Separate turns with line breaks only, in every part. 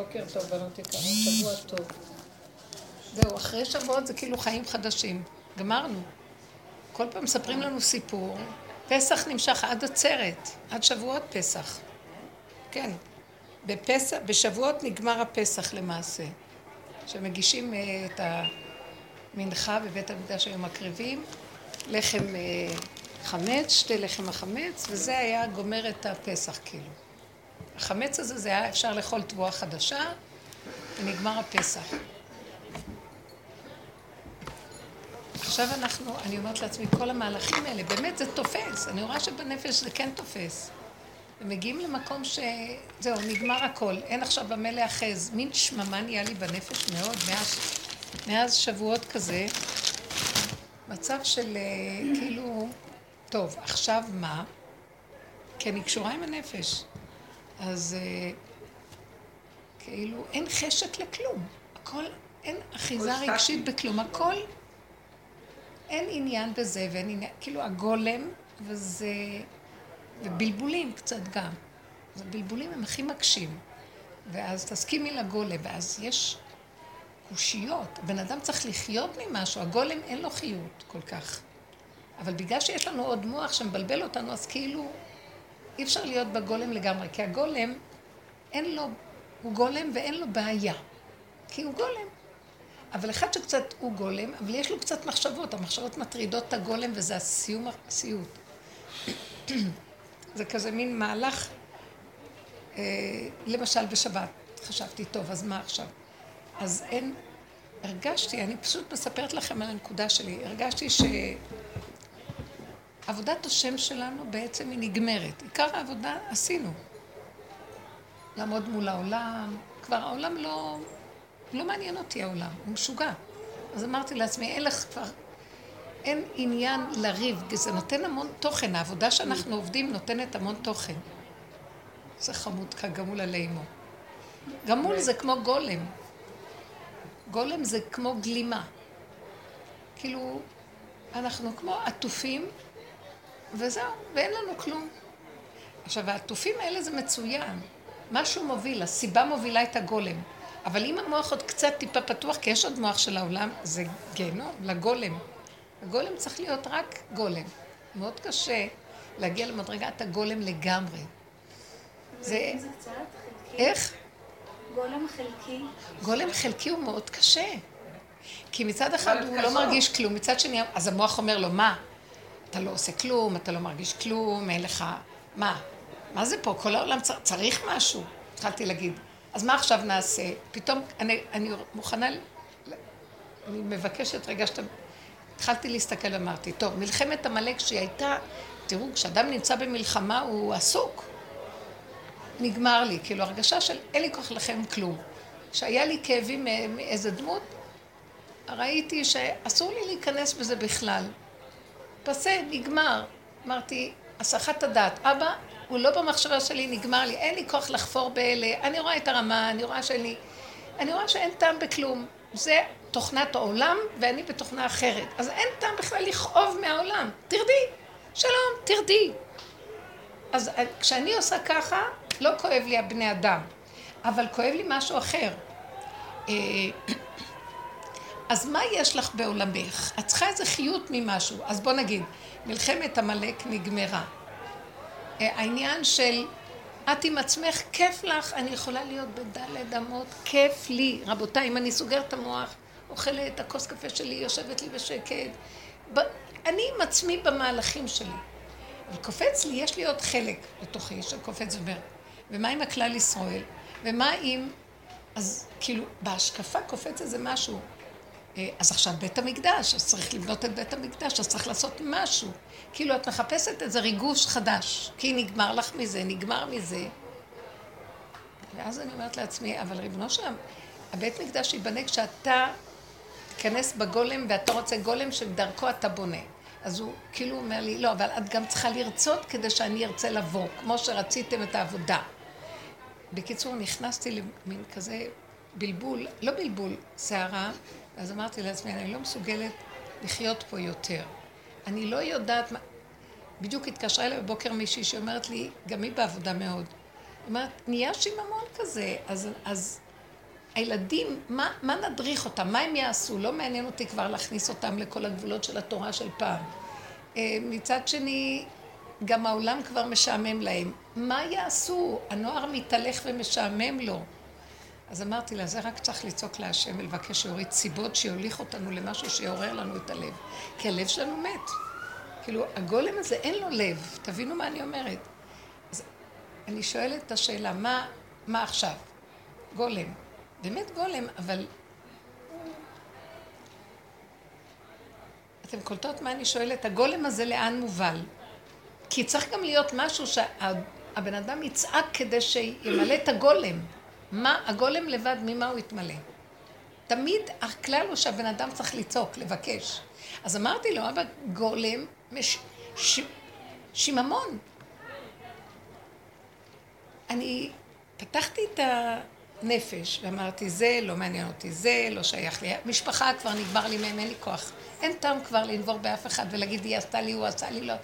בוקר טוב, בנות יקרות, שבוע טוב. זהו, אחרי שבועות זה כאילו חיים חדשים. גמרנו. כל פעם מספרים לנו סיפור. פסח נמשך עד עצרת, עד שבועות פסח. כן. בפסח, בשבועות נגמר הפסח למעשה. שמגישים אה, את המנחה בבית המקדש היו מקריבים, לחם אה, חמץ, שתי לחם החמץ, וזה היה גומר את הפסח כאילו. החמץ הזה, זה היה אפשר לאכול תבואה חדשה, ונגמר הפסח. עכשיו אנחנו, אני אומרת לעצמי, כל המהלכים האלה, באמת זה תופס, אני רואה שבנפש זה כן תופס. ומגיעים למקום שזהו, נגמר הכל, אין עכשיו במה להאחז. מין שממה נהיה לי בנפש מאוד, מאז, מאז שבועות כזה. מצב של אה, כאילו, טוב, עכשיו מה? כי אני קשורה עם הנפש. אז אה, כאילו אין חשק לכלום. הכל, אין אחיזה רגשית בכלום. הכל, אין עניין בזה ואין עניין, כאילו הגולם, וזה, ובלבולים קצת גם. אז הבלבולים הם הכי מקשים. ואז תסכימי לגולם, ואז יש קושיות. הבן אדם צריך לחיות ממשהו, הגולם אין לו חיות כל כך. אבל בגלל שיש לנו עוד מוח שמבלבל אותנו, אז כאילו אי אפשר להיות בגולם לגמרי, כי הגולם, אין לו, הוא גולם ואין לו בעיה. כי הוא גולם. אבל אחד שקצת הוא גולם, אבל יש לו קצת מחשבות, המחשבות מטרידות את הגולם וזה הסיום, הסיוט. זה כזה מין מהלך, אה, למשל בשבת, חשבתי, טוב, אז מה עכשיו? אז אין, הרגשתי, אני פשוט מספרת לכם על הנקודה שלי, הרגשתי ש... עבודת השם שלנו בעצם היא נגמרת. עיקר העבודה עשינו. לעמוד מול העולם, כבר העולם לא, לא מעניין אותי העולם, הוא משוגע. אז אמרתי לעצמי, אין לך כבר, אין עניין לריב, זה נותן המון תוכן, העבודה שאנחנו עובדים נותנת המון תוכן. זה חמוד כגמול עלי אמו. גמול זה כמו גולם. גולם זה כמו גלימה. כאילו, אנחנו כמו עטופים וזהו, ואין לנו כלום. עכשיו, העטופים האלה זה מצוין. משהו מוביל, הסיבה מובילה את הגולם. אבל אם המוח עוד קצת טיפה פתוח, כי יש עוד מוח של העולם, זה גיהנום לגולם. הגולם צריך להיות רק גולם. מאוד קשה להגיע למדרגת הגולם לגמרי.
זה...
איך?
גולם חלקי.
גולם חלקי הוא מאוד קשה. כי מצד אחד הוא לא מרגיש כלום, מצד שני, אז המוח אומר לו, מה? אתה לא עושה כלום, אתה לא מרגיש כלום, אין לך... מה? מה זה פה? כל העולם צר... צריך משהו. התחלתי להגיד. אז מה עכשיו נעשה? פתאום אני, אני מוכנה... אני מבקשת רגע שאתה... התחלתי להסתכל ואמרתי, טוב, מלחמת עמלק שהיא הייתה... תראו, כשאדם נמצא במלחמה הוא עסוק. נגמר לי, כאילו הרגשה של אין לי כוח לכם כלום. כשהיה לי כאבים מאיזה דמות, ראיתי שאסור לי להיכנס בזה בכלל. פסה, נגמר. אמרתי, הסחת הדעת. אבא, הוא לא במחשבה שלי, נגמר לי, אין לי כוח לחפור באלה, אני רואה את הרמה, אני רואה שאני... אני רואה שאין טעם בכלום. זה תוכנת העולם, ואני בתוכנה אחרת. אז אין טעם בכלל לכאוב מהעולם. תרדי. שלום, תרדי. אז כשאני עושה ככה, לא כואב לי הבני אדם, אבל כואב לי משהו אחר. אז מה יש לך בעולמך? את צריכה איזה חיות ממשהו. אז בוא נגיד, מלחמת עמלק נגמרה. אה, העניין של את עם עצמך, כיף לך, אני יכולה להיות בדלת אמות, כיף לי. רבותיי, אם אני סוגרת את המוח, אוכלת את הכוס קפה שלי, יושבת לי בשקט, אני עם עצמי במהלכים שלי. אבל קופץ לי, יש לי עוד חלק בתוכי שקופץ ובר. ומה עם הכלל ישראל? ומה עם... אז כאילו, בהשקפה קופץ איזה משהו. אה, אז עכשיו בית המקדש, אז צריך לבנות את בית המקדש, אז צריך לעשות משהו. כאילו את מחפשת איזה ריגוש חדש, כי נגמר לך מזה, נגמר מזה. ואז אני אומרת לעצמי, אבל ריבונו שם, הבית מקדש ייבנה כשאתה תיכנס בגולם ואתה רוצה גולם שדרכו אתה בונה. אז הוא כאילו אומר לי, לא, אבל את גם צריכה לרצות כדי שאני ארצה לבוא, כמו שרציתם את העבודה. בקיצור, נכנסתי למין כזה בלבול, לא בלבול, סערה, אז אמרתי לעצמי, אני לא מסוגלת לחיות פה יותר. אני לא יודעת מה... בדיוק התקשרה אליי בבוקר מישהי שאומרת לי, גם היא בעבודה מאוד. היא אומרת, נהיה שיממון כזה, אז, אז הילדים, מה, מה נדריך אותם? מה הם יעשו? לא מעניין אותי כבר להכניס אותם לכל הגבולות של התורה של פעם. אה, מצד שני, גם העולם כבר משעמם להם. מה יעשו? הנוער מתהלך ומשעמם לו. אז אמרתי לה, זה רק צריך לצעוק להשם ולבקש שיוריד סיבות שיוליך אותנו למשהו שיעורר לנו את הלב. כי הלב שלנו מת. כאילו, הגולם הזה אין לו לב. תבינו מה אני אומרת. אז אני שואלת את השאלה, מה, מה עכשיו? גולם. באמת גולם, אבל... אתם קולטות מה אני שואלת? הגולם הזה לאן מובל? כי צריך גם להיות משהו שהבן אדם יצעק כדי שימלא את הגולם. מה, הגולם לבד, ממה הוא יתמלא? תמיד הכלל הוא שהבן אדם צריך לצעוק, לבקש. אז אמרתי לו, אבא, גולם, מש, ש, שיממון. אני פתחתי את הנפש ואמרתי, זה לא מעניין אותי, זה לא שייך לי. משפחה כבר נגמר לי מהם, אין לי כוח. אין טעם כבר לנבור באף אחד ולהגיד, היא עשתה לי, הוא עשה לי, לא.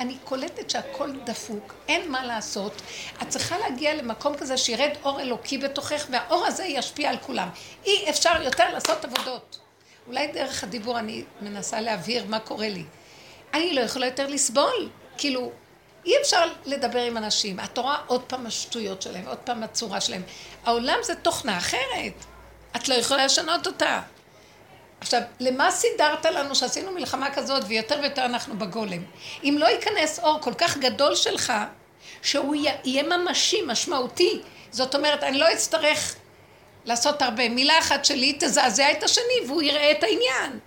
אני קולטת שהכל דפוק, אין מה לעשות. את צריכה להגיע למקום כזה שירד אור אלוקי בתוכך, והאור הזה ישפיע על כולם. אי אפשר יותר לעשות עבודות. אולי דרך הדיבור אני מנסה להבהיר מה קורה לי. אני לא יכולה יותר לסבול. כאילו, אי אפשר לדבר עם אנשים. את רואה עוד פעם השטויות שלהם, עוד פעם הצורה שלהם. העולם זה תוכנה אחרת. את לא יכולה לשנות אותה. עכשיו, למה סידרת לנו שעשינו מלחמה כזאת ויותר ויותר אנחנו בגולם? אם לא ייכנס אור כל כך גדול שלך, שהוא יהיה ממשי, משמעותי, זאת אומרת, אני לא אצטרך לעשות הרבה. מילה אחת שלי תזעזע את השני והוא יראה את העניין.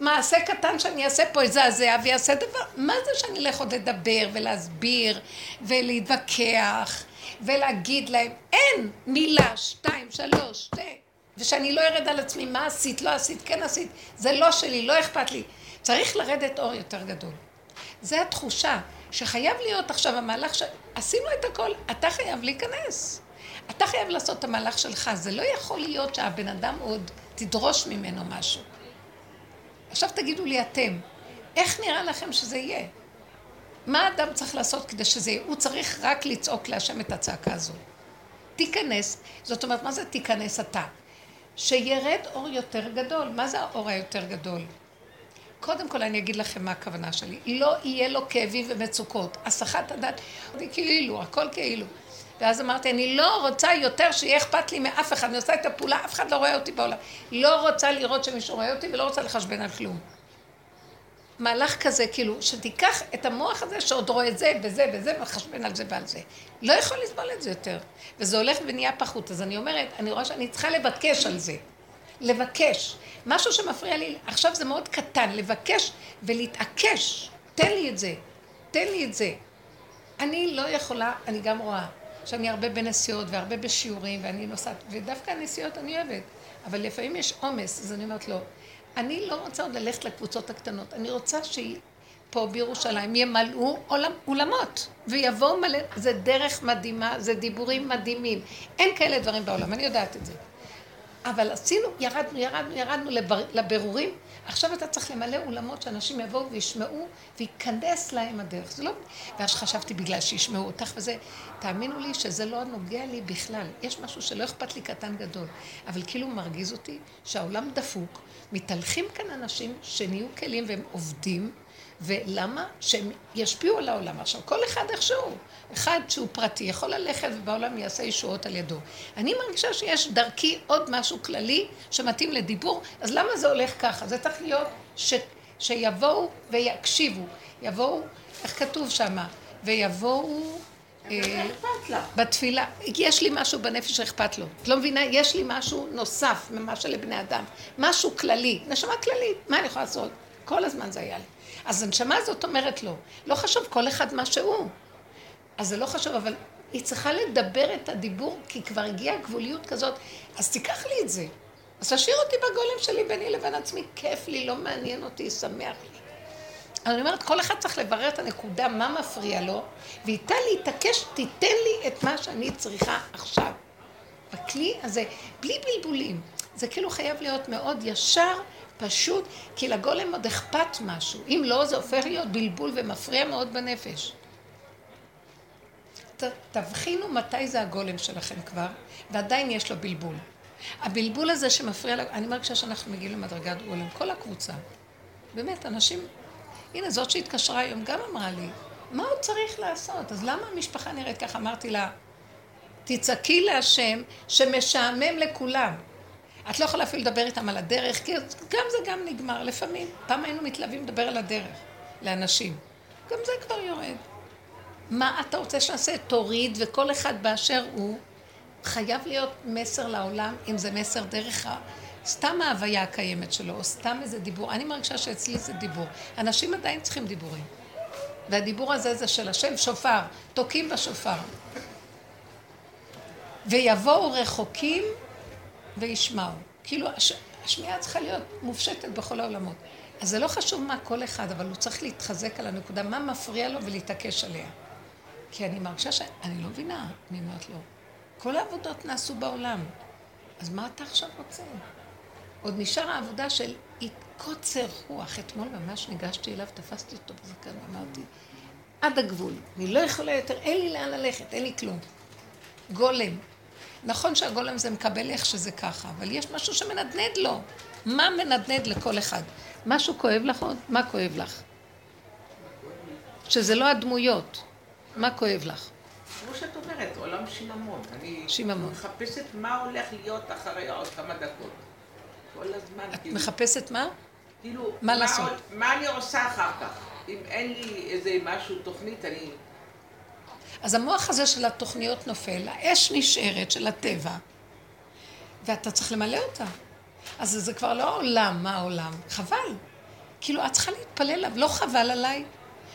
מעשה קטן שאני אעשה פה יזעזע ויעשה דבר, מה זה שאני אלך עוד לדבר ולהסביר ולהתווכח ולהגיד להם, אין מילה, שתיים, שלוש, שתי. ושאני לא ארד על עצמי, מה עשית, לא עשית, כן עשית, זה לא שלי, לא אכפת לי. צריך לרדת אור יותר גדול. זה התחושה שחייב להיות עכשיו המהלך ש... עשינו את הכל, אתה חייב להיכנס. אתה חייב לעשות את המהלך שלך. זה לא יכול להיות שהבן אדם עוד תדרוש ממנו משהו. עכשיו תגידו לי אתם, איך נראה לכם שזה יהיה? מה האדם צריך לעשות כדי שזה יהיה? הוא צריך רק לצעוק להשם את הצעקה הזו. תיכנס, זאת אומרת, מה זה תיכנס אתה? שירד אור יותר גדול. מה זה האור היותר גדול? קודם כל אני אגיד לכם מה הכוונה שלי. לא יהיה לו כאבים ומצוקות. הסחת הדת, כאילו, הכל כאילו. ואז אמרתי, אני לא רוצה יותר שיהיה אכפת לי מאף אחד, אני עושה את הפעולה, אף אחד לא רואה אותי בעולם. לא רוצה לראות שמישהו רואה אותי ולא רוצה לחשבן על כלום. מהלך כזה, כאילו, שתיקח את המוח הזה שעוד רואה את זה וזה וזה ומחשבן על זה ועל זה. לא יכול לסבול את זה יותר. וזה הולך ונהיה פחות. אז אני אומרת, אני רואה שאני צריכה לבקש על זה. לבקש. משהו שמפריע לי, עכשיו זה מאוד קטן, לבקש ולהתעקש. תן לי את זה. תן לי את זה. אני לא יכולה, אני גם רואה שאני הרבה בנסיעות והרבה בשיעורים ואני נוסעת, ודווקא הנסיעות אני אוהבת. אבל לפעמים יש עומס, אז אני אומרת לו, לא. אני לא רוצה עוד ללכת לקבוצות הקטנות, אני רוצה שפה בירושלים ימלאו עולם, אולמות, ויבואו מלא, זה דרך מדהימה, זה דיבורים מדהימים. אין כאלה דברים בעולם, אני יודעת את זה. אבל עשינו, ירדנו, ירדנו, ירדנו לבר, לבירורים, עכשיו אתה צריך למלא אולמות שאנשים יבואו וישמעו וייכנס להם הדרך. זה לא... ואז חשבתי בגלל שישמעו אותך וזה, תאמינו לי שזה לא נוגע לי בכלל. יש משהו שלא אכפת לי קטן גדול, אבל כאילו מרגיז אותי שהעולם דפוק, מתהלכים כאן אנשים שנהיו כלים והם עובדים, ולמה? שהם ישפיעו על העולם. עכשיו, כל אחד איכשהו, אחד שהוא פרטי, יכול ללכת ובעולם יעשה ישועות על ידו. אני מרגישה שיש דרכי עוד משהו כללי שמתאים לדיבור, אז למה זה הולך ככה? זה צריך להיות ש, שיבואו ויקשיבו. יבואו, איך כתוב שמה? ויבואו...
אה,
בתפילה, יש לי משהו בנפש שאכפת לו. את לא מבינה? יש לי משהו נוסף ממה שלבני אדם. משהו כללי, נשמה כללית, מה אני יכולה לעשות? כל הזמן זה היה לי. אז הנשמה הזאת אומרת לו, לא חשוב כל אחד מה שהוא. אז זה לא חשוב, אבל היא צריכה לדבר את הדיבור, כי כבר הגיעה גבוליות כזאת, אז תיקח לי את זה. אז תשאיר אותי בגולם שלי ביני לבין עצמי, כיף לי, לא מעניין אותי, שמח לי. אני אומרת, כל אחד צריך לברר את הנקודה, מה מפריע לו, ואיתה להתעקש, תיתן לי את מה שאני צריכה עכשיו. בכלי הזה, בלי בלבולים. זה כאילו חייב להיות מאוד ישר, פשוט, כי לגולם עוד אכפת משהו. אם לא, זה הופך להיות בלבול ומפריע מאוד בנפש. ת, תבחינו מתי זה הגולם שלכם כבר, ועדיין יש לו בלבול. הבלבול הזה שמפריע, אני מרגישה שאנחנו מגיעים למדרגת גולם, כל הקבוצה. באמת, אנשים... הנה, זאת שהתקשרה היום גם אמרה לי, מה הוא צריך לעשות? אז למה המשפחה נראית ככה? אמרתי לה, תצעקי להשם שמשעמם לכולם. את לא יכולה אפילו לדבר איתם על הדרך, כי גם זה גם נגמר. לפעמים, פעם היינו מתלהבים לדבר על הדרך לאנשים. גם זה כבר יורד. מה אתה רוצה שנעשה? תוריד, וכל אחד באשר הוא, חייב להיות מסר לעולם, אם זה מסר דרך. סתם ההוויה הקיימת שלו, או סתם איזה דיבור. אני מרגישה שאצלי זה דיבור. אנשים עדיין צריכים דיבורים. והדיבור הזה זה של השם שופר, תוקעים בשופר. ויבואו רחוקים וישמעו. כאילו, הש... השמיעה צריכה להיות מופשטת בכל העולמות. אז זה לא חשוב מה כל אחד, אבל הוא צריך להתחזק על הנקודה, מה מפריע לו ולהתעקש עליה. כי אני מרגישה ש... אני לא מבינה, אני אומרת לו, כל העבודות נעשו בעולם, אז מה אתה עכשיו רוצה? עוד נשאר העבודה של קוצר רוח. אתמול ממש ניגשתי אליו, תפסתי אותו בזקן ואמרתי, עד הגבול, אני לא יכולה יותר, אין לי לאן ללכת, אין לי כלום. גולם. נכון שהגולם זה מקבל איך שזה ככה, אבל יש משהו שמנדנד לו. מה מנדנד לכל אחד? משהו כואב לך עוד? מה כואב לך? שזה לא הדמויות. מה כואב לך?
כמו שאת אומרת, עולם שיממון. אני
שיממון.
מחפשת מה הולך להיות אחרי עוד כמה דקות. כל הזמן.
את
כאילו,
מחפשת מה?
כאילו,
מה לעשות?
עוד- מה אני עושה אחר כך? אם אין לי איזה משהו, תוכנית, אני...
אז המוח הזה של התוכניות נופל, האש נשארת של הטבע, ואתה צריך למלא אותה. אז זה כבר לא העולם, מה העולם? חבל. כאילו, את צריכה להתפלל עליו, לא חבל עליי?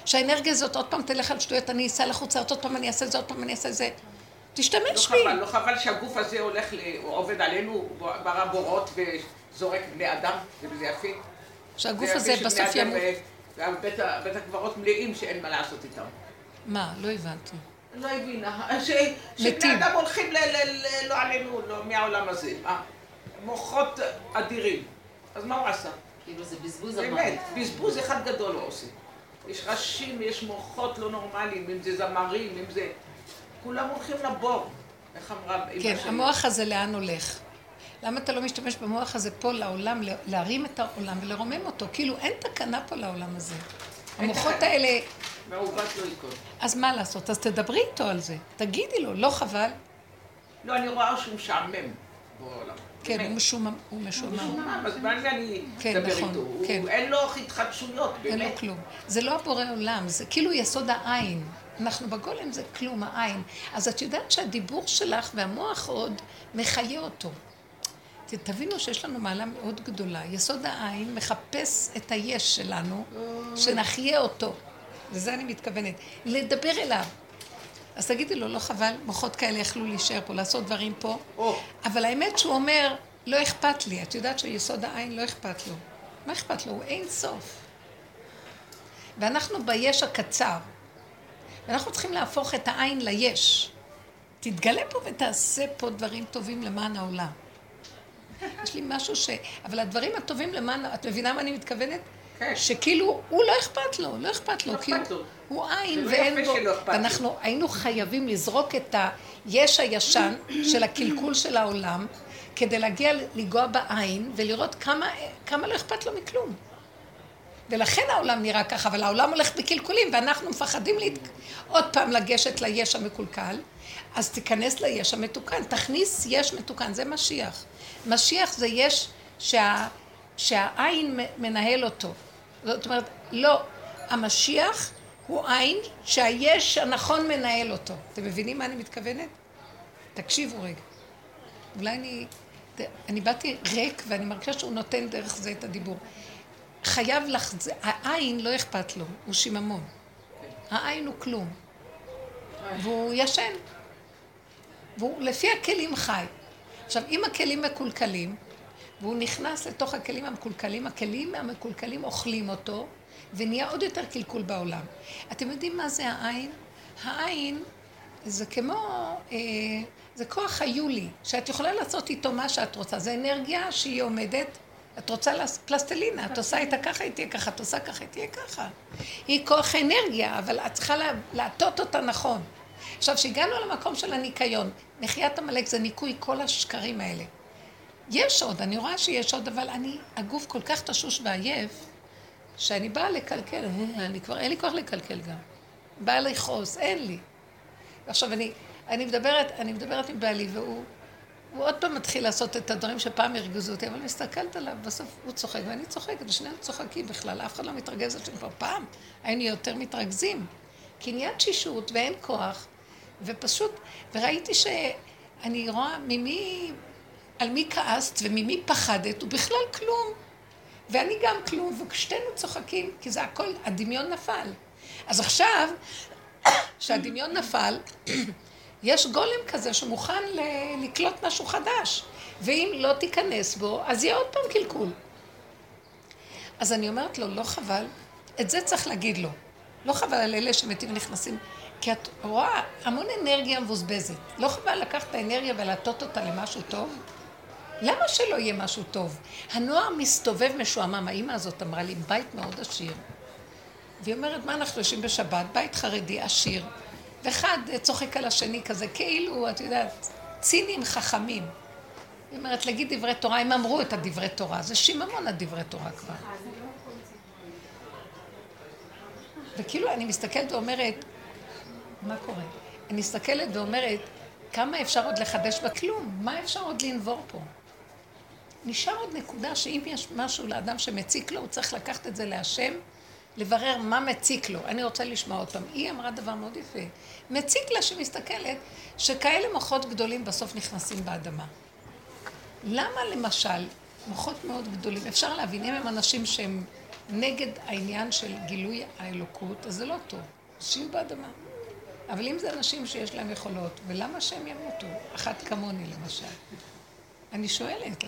שהאנרגיה הזאת עוד פעם תלך על שטויות, אני אסע לחוצה, עוד פעם אני אעשה את זה, עוד פעם אני אעשה את זה.
לא
תשתמש בי.
חבל, לא חבל שהגוף הזה הולך, עובד עלינו, הוא ברא בורות וזורק בני אדם, וזה יפה.
שהגוף
זה
הזה בסוף ימות.
אה, ובית ה- בית הקברות מלאים שאין מה לעשות איתם.
מה? לא הבנתי.
לא הבינה. שבני אדם הולכים לא עלינו, לא מהעולם הזה. מה? מוחות אדירים. אז מה הוא עשה?
כאילו זה בזבוז
באמת,
המוות.
בזבוז אחד גדול הוא עושה. יש ראשים, יש מוחות לא נורמליים, אם זה זמרים, אם זה... כולם הולכים לבור. איך אמרה אמא
כן? המוח הזה לאן הולך? למה אתה לא משתמש במוח הזה פה לעולם, להרים את העולם ולרומם אותו? כאילו, אין תקנה פה לעולם הזה. המוחות. האלה,
מעוות לא ייכון.
אז מה לעשות? אז תדברי איתו על זה. תגידי לו, לא חבל?
לא, אני רואה שהוא משעמם בעולם.
כן,
באמת.
הוא משומם. הוא משומם.
אז מה זה אני
כן,
אדבר
נכון,
איתו?
כן.
אין לו התחדשויות,
אין לו
באמת.
כלום. זה לא הבורא עולם, זה כאילו יסוד העין. אנחנו בגולם זה כלום, העין. אז את יודעת שהדיבור שלך והמוח עוד מחיה אותו. תבינו שיש לנו מעלה מאוד גדולה. יסוד העין מחפש את היש שלנו, שנחיה אותו. לזה אני מתכוונת. לדבר אליו. אז תגידי לו, לא חבל, מוחות כאלה יכלו להישאר פה, לעשות דברים פה. אבל האמת שהוא אומר, לא אכפת לי. את יודעת שיסוד העין לא אכפת לו. מה אכפת לו? הוא אין סוף. ואנחנו ביש הקצר. ואנחנו צריכים להפוך את העין ליש. תתגלה פה ותעשה פה דברים טובים למען העולם. יש לי משהו ש... אבל הדברים הטובים למען... את מבינה מה אני מתכוונת?
כן.
שכאילו, הוא לא אכפת לו, לא אכפת לו.
לא
כי הוא-
אכפת לו.
הוא עין
לא
ואין בו... ואנחנו היינו חייבים לזרוק את היש הישן של הקלקול של העולם, כדי להגיע לגוע בעין ולראות כמה, כמה לא אכפת לו מכלום. ולכן העולם נראה ככה, אבל העולם הולך בקלקולים, ואנחנו מפחדים להת... עוד פעם לגשת ליש המקולקל, אז תיכנס ליש המתוקן, תכניס יש מתוקן, זה משיח. משיח זה יש שה... שהעין מנהל אותו. זאת אומרת, לא, המשיח הוא עין שהיש הנכון מנהל אותו. אתם מבינים מה אני מתכוונת? תקשיבו רגע. אולי אני... אני באתי ריק ואני מרגישה שהוא נותן דרך זה את הדיבור. חייב לך, העין לא אכפת לו, הוא שיממון. העין הוא כלום. והוא ישן. והוא לפי הכלים חי. עכשיו, אם הכלים מקולקלים, והוא נכנס לתוך הכלים המקולקלים, הכלים המקולקלים אוכלים אותו, ונהיה עוד יותר קלקול בעולם. אתם יודעים מה זה העין? העין זה כמו, אה, זה כוח היולי, שאת יכולה לעשות איתו מה שאת רוצה. זה אנרגיה שהיא עומדת, את רוצה פלסטלינה, את עושה איתה ככה, היא תהיה ככה, את עושה ככה, היא תהיה ככה. היא כוח אנרגיה, אבל את צריכה לה- להטות אותה נכון. עכשיו, כשהגענו למקום של הניקיון, מחיית עמלק זה ניקוי כל השקרים האלה. יש עוד, אני רואה שיש עוד, אבל אני, הגוף כל כך תשוש ועייף, שאני באה לקלקל, אה, אני כבר, אין לי כוח לקלקל גם. באה לכעוס, אין לי. עכשיו אני, אני מדברת, אני מדברת עם בעלי, והוא הוא עוד פעם מתחיל לעשות את הדברים שפעם הרגזו אותי, אבל מסתכלת עליו, בסוף הוא צוחק ואני צוחקת, ושנינו צוחקים בכלל, אף אחד לא מתרגז על כבר פעם היינו יותר מתרכזים. כי נהיה תשישות ואין כוח, ופשוט, וראיתי שאני רואה ממי, על מי כעסת וממי פחדת, הוא בכלל כלום. ואני גם כלום, ושתינו צוחקים, כי זה הכל, הדמיון נפל. אז עכשיו, שהדמיון נפל, יש גולם כזה שמוכן ל- לקלוט משהו חדש, ואם לא תיכנס בו, אז יהיה עוד פעם קלקול. אז אני אומרת לו, לא חבל, את זה צריך להגיד לו. לא חבל על אלה שמתים ונכנסים, כי את רואה המון אנרגיה מבוזבזת. לא חבל לקחת את האנרגיה ולהטות אותה למשהו טוב? למה שלא יהיה משהו טוב? הנוער מסתובב משועמם. האימא הזאת אמרה לי, בית מאוד עשיר. והיא אומרת, מה אנחנו יושבים בשבת? בית חרדי עשיר. ואחד צוחק על השני כזה, כאילו, את יודעת, צינים חכמים. היא אומרת, להגיד דברי תורה, הם אמרו את הדברי תורה, זה שיממון הדברי תורה כבר. וכאילו, אני מסתכלת ואומרת, מה קורה? אני מסתכלת ואומרת, כמה אפשר עוד לחדש בכלום? מה אפשר עוד לנבור פה? נשאר עוד נקודה שאם יש משהו לאדם שמציק לו, הוא צריך לקחת את זה להשם לברר מה מציק לו. אני רוצה לשמוע עוד פעם. היא אמרה דבר מאוד יפה. מציק לה שמסתכלת שכאלה מוחות גדולים בסוף נכנסים באדמה. למה למשל מוחות מאוד גדולים, אפשר להבין, אם הם אנשים שהם נגד העניין של גילוי האלוקות, אז זה לא טוב. שיהיו באדמה. אבל אם זה אנשים שיש להם יכולות, ולמה שהם ימותו? אחת כמוני למשל. אני שואלת.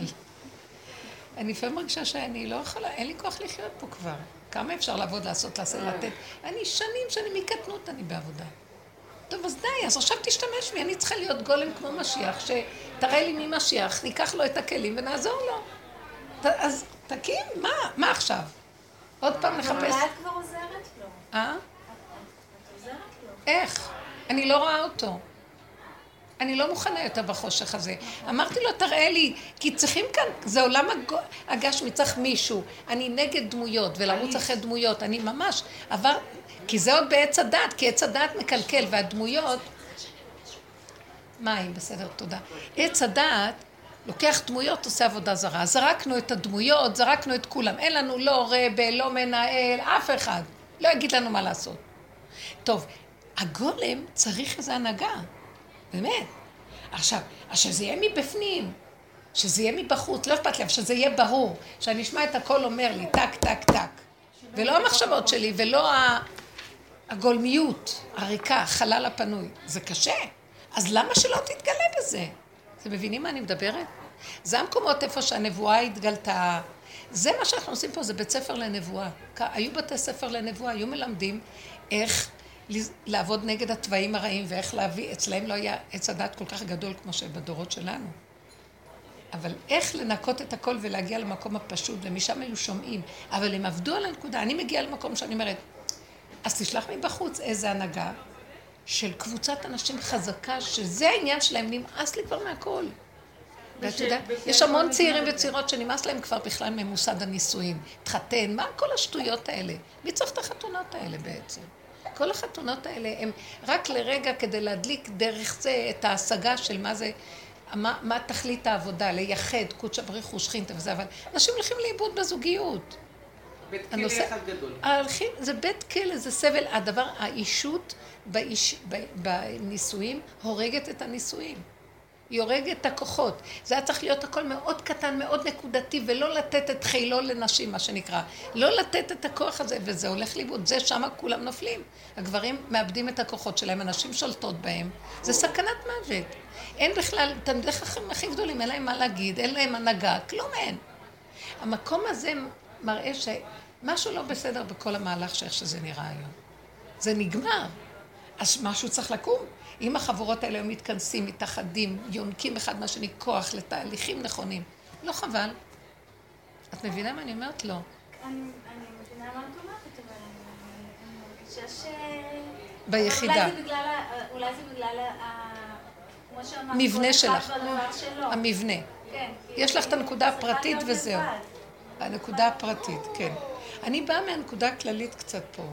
אני לפעמים מרגישה שאני לא יכולה, אין לי כוח לחיות פה כבר. כמה אפשר לעבוד, לעשות, לעשות, לתת? אני שנים, שנים מקטנות אני בעבודה. טוב, אז די, אז עכשיו תשתמש בי, אני צריכה להיות גולם כמו משיח, שתראה לי מי משיח, ניקח לו את הכלים ונעזור לו. אז תקים, מה? מה עכשיו? עוד פעם לחפש...
אבל את כבר עוזרת לו.
אה? איך? אני לא רואה אותו. אני לא מוכנה יותר בחושך הזה. אמרתי לו, תראה לי, כי צריכים כאן, זה עולם הג- הגשמי, צריך מישהו. אני נגד דמויות, ולרוץ אחרי דמויות, אני ממש עבר, כי זה עוד בעץ הדת, כי עץ הדת מקלקל, והדמויות... מים, בסדר, תודה. עץ הדעת לוקח דמויות, עושה עבודה זרה. זרקנו את הדמויות, זרקנו את כולם. אין לנו לא רבה, לא מנהל, אף אחד. לא יגיד לנו מה לעשות. טוב, הגולם צריך איזו הנהגה. באמת. עכשיו, אז שזה יהיה מבפנים, שזה יהיה מבחוץ, לא אכפת לי, אבל שזה יהיה ברור, שאני אשמע את הכל אומר לי, טק, טק, טק. ולא המחשבות שלי, ולא הגולמיות, הריקה, החלל הפנוי. זה קשה. אז למה שלא תתגלה בזה? אתם מבינים מה אני מדברת? זה המקומות איפה שהנבואה התגלתה. זה מה שאנחנו עושים פה, זה בית ספר לנבואה. היו בתי ספר לנבואה, היו מלמדים איך לעבוד נגד התוואים הרעים ואיך להביא, אצלהם לא היה עץ הדת כל כך גדול כמו שבדורות שלנו. אבל איך לנקות את הכל ולהגיע למקום הפשוט, ומשם היו שומעים. אבל הם עבדו על הנקודה. אני מגיעה למקום שאני אומרת, אז תשלח מבחוץ איזה הנהגה של קבוצת אנשים חזקה, שזה העניין שלהם, נמאס לי כבר מהכל. ואת יודעת, יש המון צעירים וצעירות שנמאס להם כבר בכלל ממוסד הנישואים. התחתן, מה כל השטויות האלה? מי צריך את החתונות האלה בעצם? כל החתונות האלה הם רק לרגע כדי להדליק דרך זה את ההשגה של מה זה, מה, מה תכלית העבודה, לייחד, קודשא בריך ושכינתא וזה, אבל אנשים הולכים לאיבוד בזוגיות.
בית כלא
הנושא-
אחד גדול.
ההולכים, זה בית כלא, זה סבל. הדבר, האישות באיש, ב, בנישואים הורגת את הנישואים. היא הורגת את הכוחות. זה היה צריך להיות הכל מאוד קטן, מאוד נקודתי, ולא לתת את חילו לנשים, מה שנקרא. לא לתת את הכוח הזה, וזה הולך לאיבוד. זה שמה כולם נופלים. הגברים מאבדים את הכוחות שלהם, הנשים שולטות בהם. זה סכנת מוות. אין בכלל, תלמידי חכמים הכי גדולים, אין להם מה להגיד, אין להם הנהגה, כלום אין. המקום הזה מראה שמשהו לא בסדר בכל המהלך שאיך שזה נראה היום. זה נגמר. אז משהו צריך לקום. אם החבורות האלה היו מתכנסים, מתאחדים, יונקים אחד מהשני כוח לתהליכים נכונים, לא חבל. את מבינה מה אני אומרת? לא.
אני מבינה מה את אומרת, אבל אני מרגישה ש...
ביחידה.
אולי זה בגלל. כמו שאמרת,
מבנה שלך. המבנה.
כן,
יש לך את הנקודה הפרטית וזהו. הנקודה הפרטית, כן. אני באה מהנקודה הכללית קצת פה,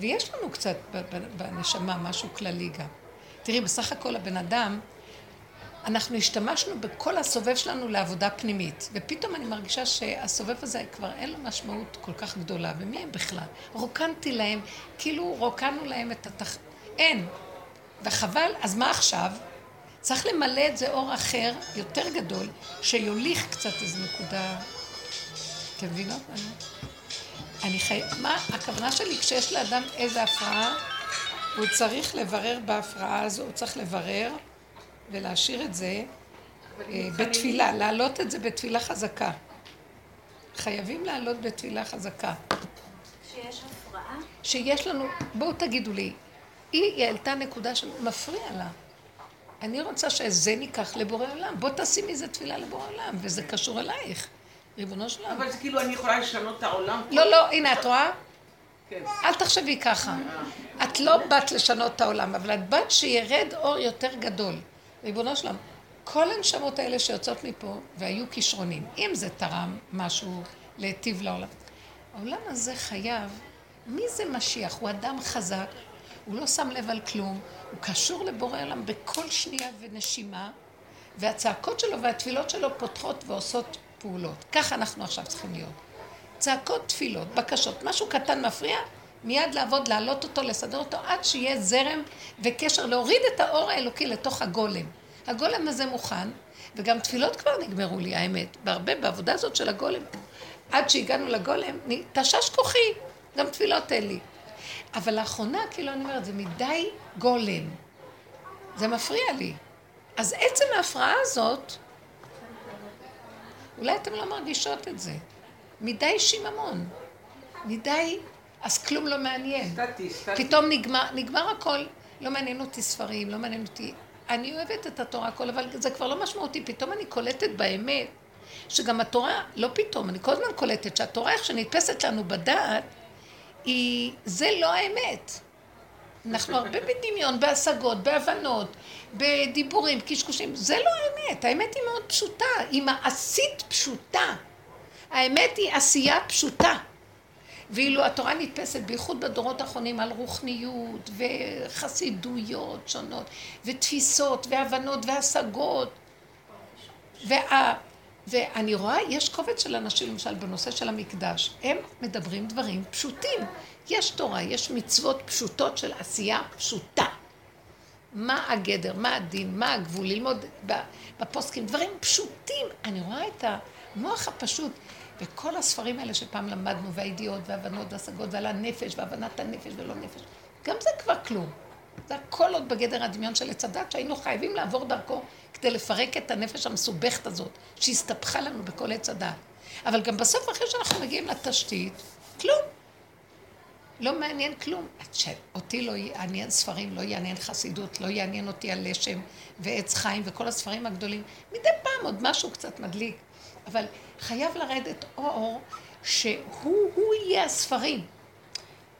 ויש לנו קצת בנשמה משהו כללי גם. תראי, בסך הכל הבן אדם, אנחנו השתמשנו בכל הסובב שלנו לעבודה פנימית, ופתאום אני מרגישה שהסובב הזה כבר אין לו משמעות כל כך גדולה, ומי הם בכלל? רוקנתי להם, כאילו רוקנו להם את התח... אין. וחבל, אז מה עכשיו? צריך למלא את זה אור אחר, יותר גדול, שיוליך קצת איזו נקודה... אתם מבינות? אני חי... מה הכוונה שלי כשיש לאדם איזו הפרעה, הוא צריך לברר בהפרעה הזו, הוא צריך לברר ולהשאיר את זה אה, בתפילה, להעלות את זה בתפילה חזקה. חייבים להעלות בתפילה חזקה.
הפרעה,
שיש לנו, בואו תגידו לי, היא העלתה נקודה שמפריע לה. אני רוצה שזה ניקח לבורא עולם. בוא תעשי מזה תפילה לבורא עולם, וזה קשור אלייך, ריבונו של עולם.
אבל זה כאילו אני יכולה לשנות את העולם.
לא, לא, הנה, את רואה?
כן.
אל תחשבי ככה. את לא באת לשנות את העולם, אבל את באת שירד אור יותר גדול. ריבונו שלם, כל הנשמות האלה שיוצאות מפה, והיו כישרונים, אם זה תרם משהו להיטיב לעולם. העולם הזה חייב, מי זה משיח? הוא אדם חזק, הוא לא שם לב על כלום, הוא קשור לבורא עולם בכל שנייה ונשימה, והצעקות שלו והתפילות שלו פותחות ועושות פעולות. ככה אנחנו עכשיו צריכים להיות. צעקות, תפילות, בקשות, משהו קטן מפריע, מיד לעבוד, להעלות אותו, לסדר אותו, עד שיהיה זרם וקשר, להוריד את האור האלוקי לתוך הגולם. הגולם הזה מוכן, וגם תפילות כבר נגמרו לי, האמת. בהרבה, בעבודה הזאת של הגולם, עד שהגענו לגולם, תשש כוחי, גם תפילות אין לי. אבל לאחרונה, כאילו, אני אומרת, זה מדי גולם. זה מפריע לי. אז עצם ההפרעה הזאת, אולי אתן לא מרגישות את זה. מדי שיממון. מדי, אז כלום לא מעניין.
סטטי, סטטי.
פתאום נגמר, נגמר הכל. לא מעניין אותי ספרים, לא מעניין אותי... אני אוהבת את התורה הכל, אבל זה כבר לא משמעותי. פתאום אני קולטת באמת, שגם התורה, לא פתאום, אני כל הזמן קולטת שהתורה, איך שנתפסת לנו בדעת, היא... זה לא האמת. אנחנו הרבה בדמיון, בהשגות, בהבנות, בדיבורים, קשקושים. זה לא האמת. האמת היא מאוד פשוטה. היא מעשית פשוטה. האמת היא עשייה פשוטה. ואילו התורה נתפסת, בייחוד בדורות האחרונים, על רוחניות וחסידויות שונות, ותפיסות, והבנות, והשגות. וה... ואני רואה, יש קובץ של אנשים, למשל, בנושא של המקדש. הם מדברים דברים פשוטים. יש תורה, יש מצוות פשוטות של עשייה פשוטה. מה הגדר, מה הדין, מה הגבול, ללמוד בפוסקים, דברים פשוטים. אני רואה את המוח הפשוט. וכל הספרים האלה שפעם למדנו, והידיעות, והבנות, והשגות, ועל הנפש, והבנת הנפש ולא נפש, גם זה כבר כלום. זה הכל עוד בגדר הדמיון של עץ הדת, שהיינו חייבים לעבור דרכו כדי לפרק את הנפש המסובכת הזאת, שהסתבכה לנו בכל עץ הדת. אבל גם בסוף, אחרי שאנחנו מגיעים לתשתית, כלום. לא מעניין כלום. אותי לא יעניין ספרים, לא יעניין חסידות, לא יעניין אותי הלשם ועץ חיים וכל הספרים הגדולים. מדי פעם עוד משהו קצת מדליק. אבל חייב לרדת אור שהוא יהיה הספרים.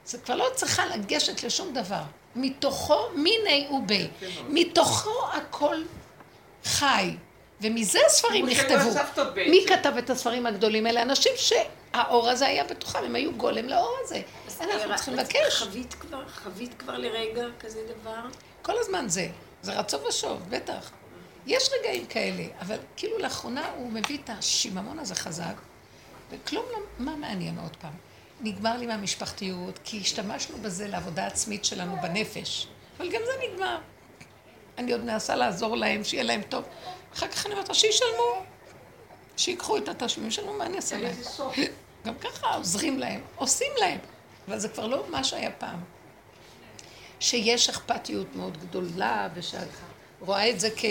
זה כבר לא צריכה לגשת לשום דבר. מתוכו מיני ובי. מתוכו הכל חי. ומזה הספרים נכתבו. מי כתב את הספרים הגדולים האלה? אנשים שהאור הזה היה בתוכם, הם היו גולם לאור הזה. אנחנו צריכים לבקש.
חווית כבר, חווית כבר לרגע כזה דבר?
כל הזמן זה. זה רצון ושוב, בטח. יש רגעים כאלה, אבל כאילו לאחרונה הוא מביא את השיממון הזה חזק, וכלום לא, מה מעניין עוד פעם? נגמר לי מהמשפחתיות, כי השתמשנו בזה לעבודה עצמית שלנו בנפש, אבל גם זה נגמר. אני עוד מנסה לעזור להם, שיהיה להם טוב. אחר כך אני אומרת, שישלמו, שיקחו את התשלומים שלנו, מה אני אעשה להם? גם ככה עוזרים להם, עושים להם, אבל זה כבר לא מה שהיה פעם. שיש אכפתיות מאוד גדולה, ושאת רואה את זה כ...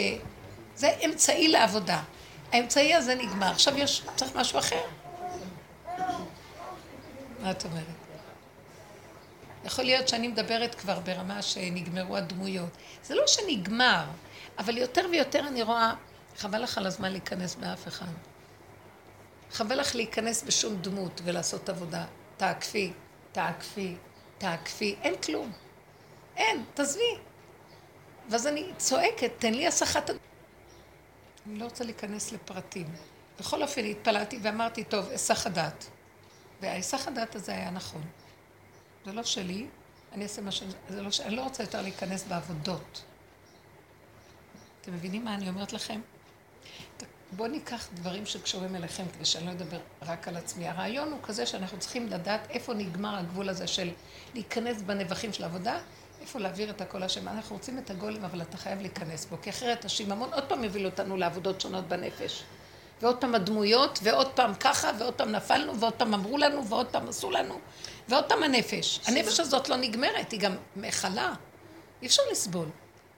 זה אמצעי לעבודה. האמצעי הזה נגמר, עכשיו יש, צריך משהו אחר. מה את אומרת? יכול להיות שאני מדברת כבר ברמה שנגמרו הדמויות. זה לא שנגמר, אבל יותר ויותר אני רואה, חבל לך על הזמן להיכנס באף אחד. חבל לך להיכנס בשום דמות ולעשות עבודה. תעקפי, תעקפי, תעקפי, אין כלום. אין, תעזבי. ואז אני צועקת, תן לי הסחת... אני לא רוצה להיכנס לפרטים. בכל אופן התפללתי ואמרתי, טוב, היסח הדעת. וההיסח הדעת הזה היה נכון. זה לא שלי, אני אעשה מה ש... זה לא ש... אני לא רוצה יותר להיכנס בעבודות. אתם מבינים מה אני אומרת לכם? בואו ניקח דברים שקשורים אליכם, כדי שאני לא אדבר רק על עצמי. הרעיון הוא כזה שאנחנו צריכים לדעת איפה נגמר הגבול הזה של להיכנס בנבחים של עבודה, איפה להעביר את הכל השם. אנחנו רוצים את הגולם, אבל אתה חייב להיכנס בו, כי אחרת השיממון עוד פעם יביא אותנו לעבודות שונות בנפש. ועוד פעם הדמויות, ועוד פעם ככה, ועוד פעם נפלנו, ועוד פעם אמרו לנו, ועוד פעם עשו לנו, ועוד פעם הנפש. הנפש הזאת לא נגמרת, היא גם מכלה. אי אפשר לסבול.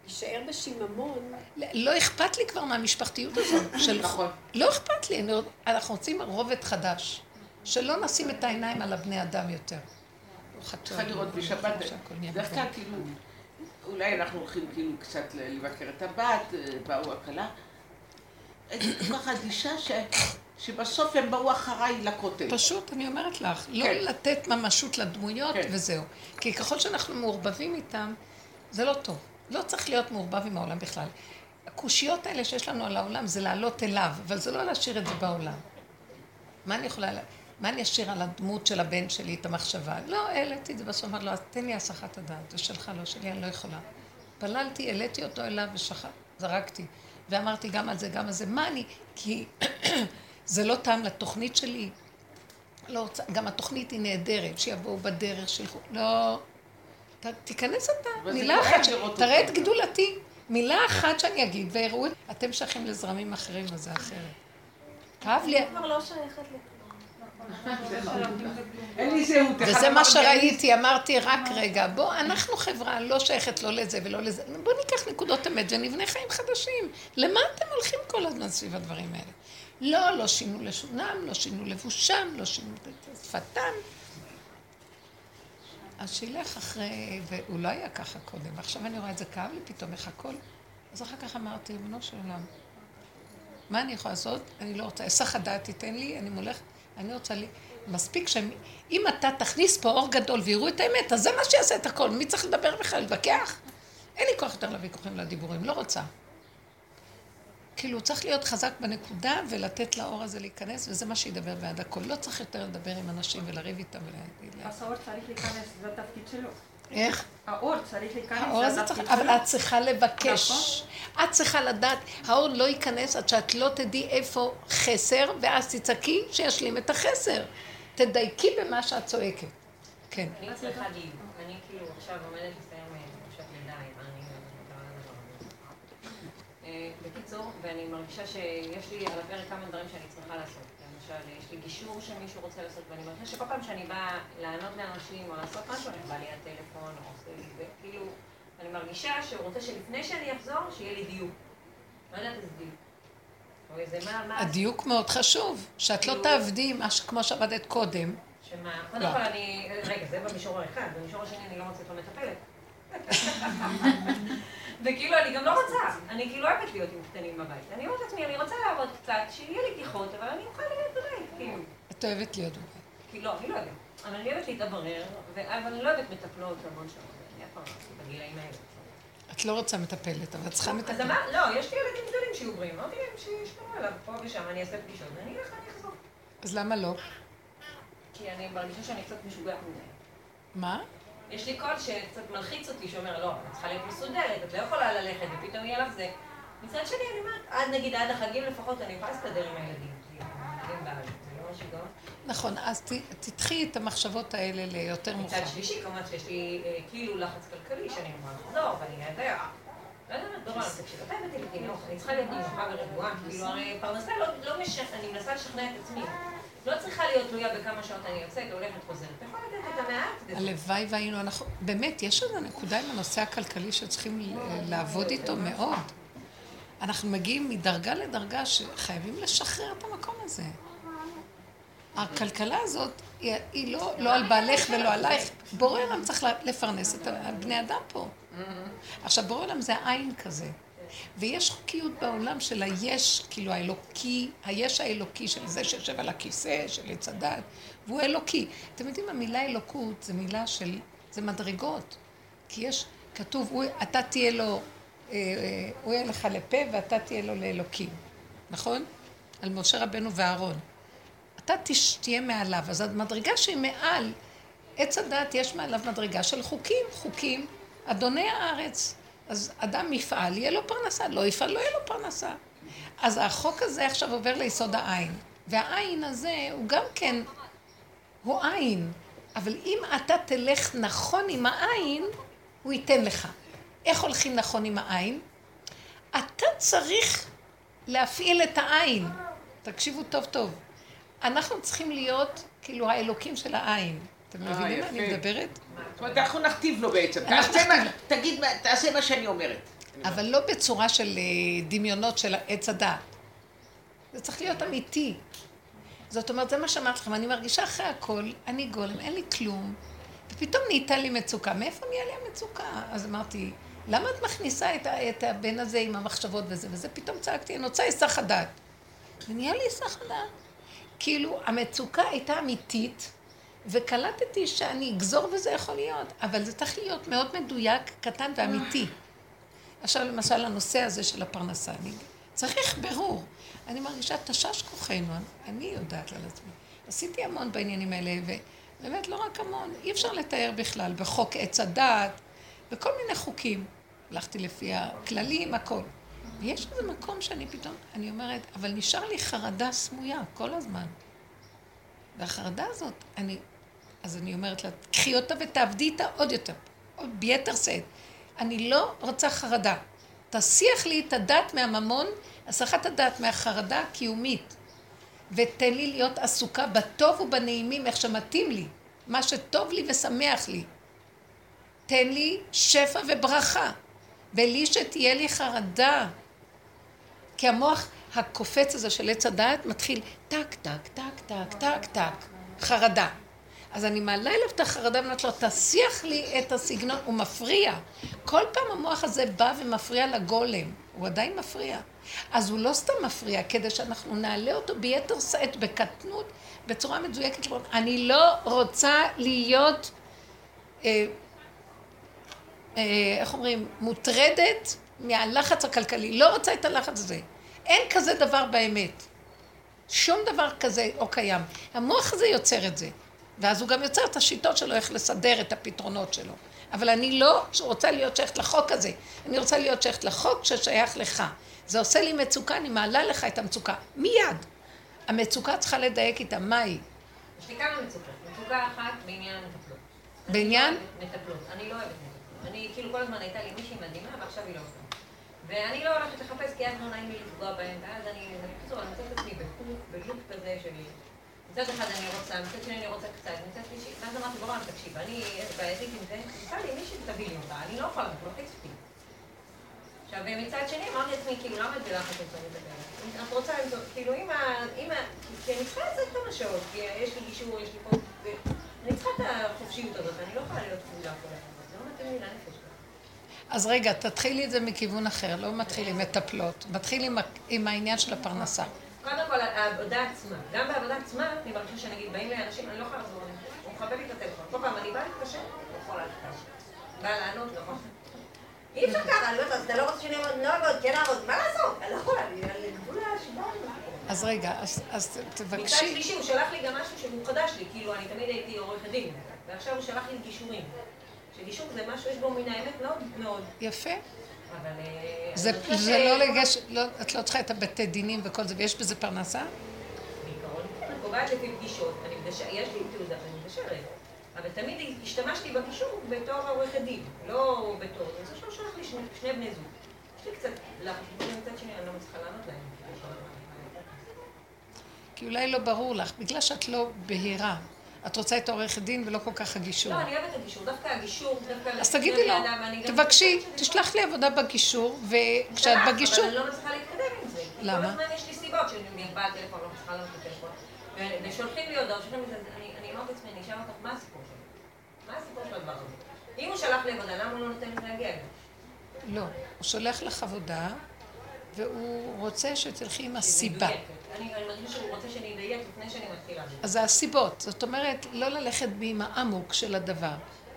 להישאר בשיממון.
לא אכפת לי כבר מהמשפחתיות הזאת. של...
נכון.
לא אכפת לי. אנחנו רוצים רובד חדש. שלא נשים את העיניים על הבני אדם יותר.
צריכה לראות בשבת, דווקא
נכון.
כאילו, אולי אנחנו הולכים כאילו קצת לבקר את הבת, אה, באו הכלה. כל כך אדישה ש... שבסוף הם באו אחריי לכותל.
פשוט, אני אומרת לך, לא
כן.
לתת ממשות לדמויות
כן.
וזהו. כי ככל שאנחנו מעורבבים איתם, זה לא טוב. לא צריך להיות מעורבב עם העולם בכלל. הקושיות האלה שיש לנו על העולם זה לעלות אליו, אבל זה לא להשאיר את זה בעולם. מה אני יכולה, לה- מה אני אשאיר על הדמות של הבן שלי, את המחשבה? לא, העליתי את זה בסוף, אמרתי לו, אז תן לי הסחת הדעת, זה שלך, לא שלי, אני לא יכולה. פללתי, העליתי אותו אליו ושחט, זרקתי. ואמרתי גם על זה, גם על זה, מה אני, כי זה לא טעם לתוכנית שלי. לא רוצה, גם התוכנית היא נהדרת, שיבואו בדרך, שילכו, לא... תיכנס אתה, מילה
כואב
אחת, תראה. את גדולתי. מילה אחת שאני אגיד, ויראו את... אתם שייכים לזרמים אחרים, אז זה אחרת. כאב לי,
אני כבר לא שייכת לכלום.
אין לי זהות. אחד
וזה מה שראיתי, אמרתי, רק רגע, בוא, אנחנו חברה לא שייכת לא לזה ולא לזה, בוא ניקח נקודות אמת ונבנה חיים חדשים. למה אתם הולכים כל הזמן סביב הדברים האלה? לא, לא שינו לשונם, לא שינו לבושם, לא שינו את שפתם. אז שילך אחרי, והוא לא היה ככה קודם, ועכשיו אני רואה את זה כאב לי פתאום, איך הכל. אז אחר כך אמרתי, ריבונו של עולם, מה אני יכולה לעשות? אני לא רוצה, היסח הדעת תיתן לי, אני מולך, אני רוצה לי, מספיק שהם, אם אתה תכניס פה אור גדול ויראו את האמת, אז זה מה שיעשה את הכל, מי צריך לדבר בכלל, להתווכח? אין לי כוח יותר לוויכוחים ולדיבורים, לא רוצה. כאילו, צריך להיות חזק בנקודה ולתת לאור הזה להיכנס, וזה מה שידבר בעד הכל. לא צריך יותר לדבר עם אנשים ולריב איתם ולהגיד להם.
אז האור צריך להיכנס, זה התפקיד שלו.
איך?
האור צריך להיכנס,
האור הזה
זה
צריך, אבל. את צריכה לבקש. את צריכה לדעת, האור לא ייכנס עד שאת לא תדעי איפה חסר, ואז תצעקי שישלים את החסר. תדייקי במה שאת צועקת. כן.
אני צריכה דיוק. אני כאילו עכשיו עומדת לסיים אה, חופשת לידה עם אני אה, בקיצור, ואני מרגישה שיש לי על הפרק כמה דברים שאני צריכה לעשות. למשל, יש לי גישור שמישהו רוצה לעשות, ואני מרגישה שכל פעם שאני באה לענות לאנשים או לעשות משהו, אני באה לי הטלפון או עושה לי, וכאילו, אני מרגישה שהוא רוצה שלפני שאני אחזור, שיהיה לי דיוק. לא יודעת איזה דיוק.
הדיוק מאוד חשוב, שאת לא
כאילו-
תעבדי כמו שעבדת קודם.
שמה, קודם
לא.
כל אני, רגע, זה במישור האחד, במישור השני אני לא מוצאת מטפלת. וכאילו, אני גם לא רוצה, אני כאילו אוהבת להיות עם קטנים בבית. אני אומרת לעצמי, אני רוצה לעבוד קצת, שיהיה לי בדיחות, אבל אני אוכל להיות בבית, כאילו.
את אוהבת להיות בבית.
כי לא, אני לא יודעת. אבל אני אוהבת להתאוורר, ו- אבל אני לא אוהבת מטפלות המון שעות. אני אף פעם לא בגילאים האלה.
את לא רוצה מטפלת, אבל את צריכה
אז
מטפלת.
אמר, לא, יש לי ילדים גדולים שיהיו בריאים, אמרתי להם שישמעו עליו פה ושם, אני אעשה פגישות, ואני אלך, אני אחזור.
אז למה לא?
כי אני מרגישה שאני קצת משוגעת מדי.
מה?
יש לי קול שקצת מלחיץ אותי, שאומר, לא, את צריכה להיות מסודרת, את לא יכולה ללכת, ופתאום יהיה לך זה. מצד שני, אני אומרת, עד נגיד עד החגים לפחות, אני יכולה להסתדר עם הילדים. לא.
נכון, אז תדחי את המחשבות האלה ליותר מאוחר.
מצד שלישי, כמובן שיש לי אה, כאילו לחץ כלכלי, שאני אמורה לחזור, ואני יודע, לא יודעת, דורון, תקשיב, אתה הבאתי לי תינוק, אני צריכה להיות נמוכה ורגועה, כאילו, הרי פרנסה לא, לא מש... אני מנסה לשכנע את עצמי. לא צריכה להיות תלויה בכמה שעות אני יוצאת, הולכת, חוזרת. יכול לתת את המעט.
הלוואי והיינו, אנחנו, באמת, יש איזו נקודה עם הנושא הכלכלי שצריכים לעבוד איתו מאוד. אנחנו מגיעים מדרגה לדרגה שחייבים לשחרר את המקום הזה. הכלכלה הזאת היא, היא לא, לא על בעלך ולא עלייך. בורא עולם צריך לפרנס את בני אדם פה. עכשיו, בורא עולם זה עין כזה. ויש חוקיות בעולם של היש, כאילו האלוקי, היש האלוקי של זה שיושב על הכיסא, של עץ הדת, והוא אלוקי. אתם יודעים, המילה אלוקות זה מילה של, זה מדרגות. כי יש, כתוב, הוא, אתה תהיה לו, אה, אה, הוא יהיה לך לפה ואתה תהיה לו לאלוקים, נכון? על משה רבנו ואהרון. אתה תהיה מעליו. אז המדרגה שהיא מעל, עץ הדת יש מעליו מדרגה של חוקים, חוקים, אדוני הארץ. אז אדם יפעל, יהיה לו פרנסה, לא יפעל, לא יהיה לו פרנסה. אז החוק הזה עכשיו עובר ליסוד העין. והעין הזה הוא גם כן, הוא עין. אבל אם אתה תלך נכון עם העין, הוא ייתן לך. איך הולכים נכון עם העין? אתה צריך להפעיל את העין. תקשיבו טוב טוב. אנחנו צריכים להיות כאילו האלוקים של העין. אתם
אה,
מבינים מה אני. מדברת?
זאת אומרת, אנחנו נכתיב לו בעצם. תגיד, תעשה מה שאני אומרת.
אבל לא בצורה של אה, דמיונות של עץ הדעת. זה צריך להיות אמיתי. זאת אומרת, זה מה שאמרתי לכם, אני מרגישה אחרי הכל, אני גולם, אין לי כלום, ופתאום נהייתה לי מצוקה. מאיפה נהיה לי המצוקה? אז אמרתי, למה את מכניסה את, הבן הזה עם המחשבות וזה וזה? פתאום צעקתי, אני רוצה היסח הדעת. ונהיה לי היסח הדעת. כאילו, המצוקה הייתה אמיתית, וקלטתי שאני אגזור וזה יכול להיות, אבל זה צריך להיות מאוד מדויק, קטן ואמיתי. עכשיו למשל הנושא הזה של הפרנסה, אני צריך ברור. אני מרגישה תשש כוחנו, אני יודעת על עצמי. עשיתי המון בעניינים האלה, ובאמת לא רק המון, אי אפשר לתאר בכלל, בחוק עץ הדעת, בכל מיני חוקים. הלכתי לפי הכללים, הכל. ויש איזה מקום שאני פתאום, אני אומרת, אבל נשאר לי חרדה סמויה כל הזמן. והחרדה הזאת, אני, אז אני אומרת לה, קחי אותה ותעבדי איתה עוד יותר, ביתר שאת. אני לא רוצה חרדה. תסיח לי את הדעת מהממון, הסחת הדעת מהחרדה הקיומית. ותן לי להיות עסוקה בטוב ובנעימים, איך שמתאים לי, מה שטוב לי ושמח לי. תן לי שפע וברכה, בלי שתהיה לי חרדה. כי המוח הקופץ הזה של עץ הדעת מתחיל טק, טק, טק, טק, טק, טק, חרדה. אז אני מעלה אליו את החרדה ואומרת לו, תסיח לי את הסגנון, הוא מפריע. כל פעם המוח הזה בא ומפריע לגולם, הוא עדיין מפריע. אז הוא לא סתם מפריע, כדי שאנחנו נעלה אותו ביתר שאת, בקטנות, בצורה מדויקת. אני לא רוצה להיות, אה, אה, איך אומרים, מוטרדת מהלחץ הכלכלי. לא רוצה את הלחץ הזה. אין כזה דבר באמת. שום דבר כזה לא קיים. המוח הזה יוצר את זה. ואז הוא גם יוצר את השיטות שלו, איך לסדר את הפתרונות שלו. אבל אני לא רוצה להיות שייכת לחוק הזה. אני רוצה להיות שייכת לחוק ששייך לך. זה עושה לי מצוקה, אני מעלה לך את המצוקה. מיד. המצוקה צריכה לדייק איתה, מה היא?
יש לי כמה מצוקות. מצוקה אחת בעניין המטפלות.
בעניין?
לא מטפלות. אני לא אוהבת מטפלות. אני, כאילו, כל הזמן הייתה לי מישהי מדהימה, ועכשיו היא לא עושה. ואני לא הולכת לחפש, כי אז לא נעים לי לפגוע בהם, ואז אני, בקיצור, אני מוצאת את עצמי בלופ כזה שלי. מצד אחד אני רוצה, מצד שני אני רוצה קצת, מצד שלישי, ואז אמרתי, בואו, תקשיב, אני בעייתית עם זה, תמצא לי מישהי תביא לי אותה, אני לא יכולה, זה לא אותי. עכשיו, מצד שני, אמרתי לעצמי, כאילו, למה את בלחץ למצוא לדבר? את רוצה למצוא, כאילו, אם ה... כי אני צריכה לצאת כמה שעות, כי יש לי גישור, יש לי פה... אני צריכה את החופשיות הזאת, אני לא יכולה להיות כבולה כל הזמן, זה לא מתאים לי לנפש.
אז רגע, תתחילי את זה מכיוון אחר, לא מתחיל עם מטפלות. מתחיל עם, עם העניין של הפרנסה.
קודם כל, העבודה עצמה. גם בעבודה עצמה, אני מרגישה שנגיד, באים לאנשים, אני לא יכולה לחזור אליהם. הוא מכבד לי את הטלפון. כל פעם אני באה להתקשר, הוא יכול להתקשר. באה לענות, לא. אי אפשר ככה, אני אומרת, אז אתה לא רוצה שאני אעבוד, לא אעבוד, כן אעבוד, מה לעשות? אני לא יכולה, אני על גבול השידור.
אז רגע, אז, אז
מצד
תבקשי,
שלישי, הוא שלח לי גם משהו שהוא חדש לי, כאילו, אני תמיד הייתי עורכת דין, ועכשיו הוא שלח לי גישורים. שגישור זה משהו, יש בו מן האמת מאוד מאוד,
יפה.
אה,
זה, זה לא לגש, לא, את לא צריכה את הבתי דינים וכל זה, ויש בזה פרנסה?
בעיקרון, אני קובעת לפי פגישות, יש לי תעודה ואני מגשרת. אבל תמיד השתמשתי בגישור בתור עורכת דין, לא בתור... זה שהוא שלח לי שני, שני בני זוג. יש לי קצת לחץ, מצד שני אני לא מצליחה לענות להם.
כי אולי לא ברור לך, בגלל שאת לא בהירה. את רוצה את העורכת דין ולא כל כך הגישור.
לא, אני אוהבת את הגישור, דווקא הגישור, דווקא...
אז תגידי לו, תבקשי, תשלח לי עבודה בגישור, וכשאת בגישור...
אבל אני לא מצליחה להתקדם עם זה.
למה?
כל הזמן יש לי סיבות שאני באה טלפון, לא מצליחה לענות לטלפון. ושולחים לי הודעות, אני אומרת לעצמי, אני אשאל אותך, מה הסיפור שלו? מה הסיפור של הדבר הזה? אם הוא שלח לי עבודה, למה הוא לא נותן לי להגיע?
לא, הוא שולח לך עבודה, והוא רוצה שתלכי עם הסיבה.
מדויקת. אני אני מרגישה שהוא רוצה שאני אדייק לפני שאני מתחילה.
אז זה הסיבות. זאת אומרת, לא ללכת עם העמוק של הדבר.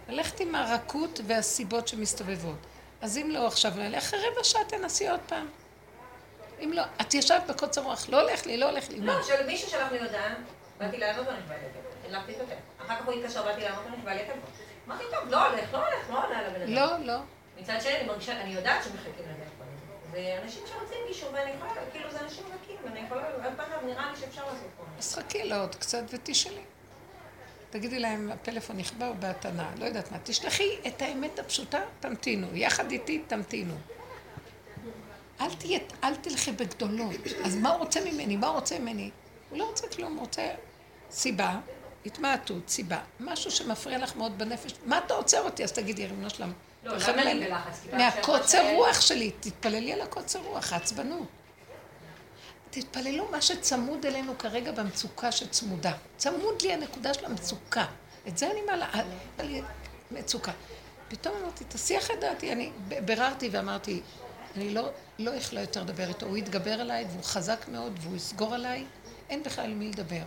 ללכת עם הרכות והסיבות שמסתובבות. אז אם לא עכשיו, אחרי רבע שעה תנסי עוד פעם. אם לא, את ישבת בקוצר רוח, לא הולך לי, לא הולך לי?
לא, מישהו שלח לי הודעה, באתי לענות לו, לי את הטלפון. אחר כך הוא התקשר, באתי לענות לו, לי הטלפון. אמרתי, טוב, לא הולך, לא הולך, לא עולה לבן אדם.
לא, לא.
מצד שני, אני מרגישה, אני יודעת שמחכים לטלפון הזה. זה אנשים שרוצים גישור, ואני יכולה, כאילו, זה אנשים רכים, ואני יכולה, על פניו נראה לי שאפשר לעשות פה.
אז חכי לו עוד קצת ותשאלי. תגידי להם, הפלאפון נכבה או בהתנה, לא יודעת מה. תשלחי את האמת הפשוטה, תמתינו. יחד איתי, תמתינו. אל תהיה, אל תלכי בגדולות. אז מה הוא רוצה ממני? מה הוא רוצה ממני? הוא לא רוצה כלום, הוא רוצה סיבה, התמעטות, סיבה. משהו שמפריע לך מאוד בנפש. מה אתה עוצר אותי? אז תגידי, ריבונו שלם.
לא? כי פעם
מהקוצר רוח שלי, תתפללי על הקוצר רוח, העצבנות. תתפללו מה שצמוד אלינו כרגע במצוקה שצמודה. צמוד לי הנקודה של המצוקה. את זה אני מעלה, לי מצוקה. פתאום אמרתי, תסיח את דעתי, אני ביררתי ואמרתי, אני לא, לא יכולה יותר לדבר איתו, הוא יתגבר עליי והוא חזק מאוד והוא יסגור עליי, אין בכלל מי לדבר.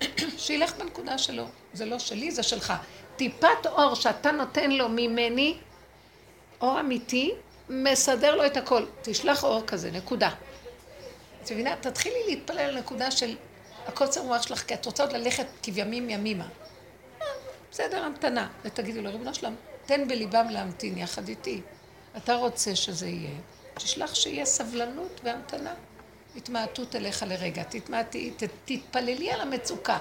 שילך בנקודה שלו, זה לא שלי, זה שלך. טיפת אור שאתה נותן לו ממני, אור אמיתי, מסדר לו את הכל. תשלח אור כזה, נקודה. את מבינה? תתחילי להתפלל על נקודה של הקוצר רוח שלך, כי את רוצה עוד ללכת כבימים ימימה. אה, בסדר, המתנה. ותגידי לו, ריבונו שלם, תן בליבם להמתין יחד איתי. אתה רוצה שזה יהיה, תשלח שיהיה סבלנות והמתנה. התמעטות אליך לרגע, תתמעטי, תתפללי על המצוקה.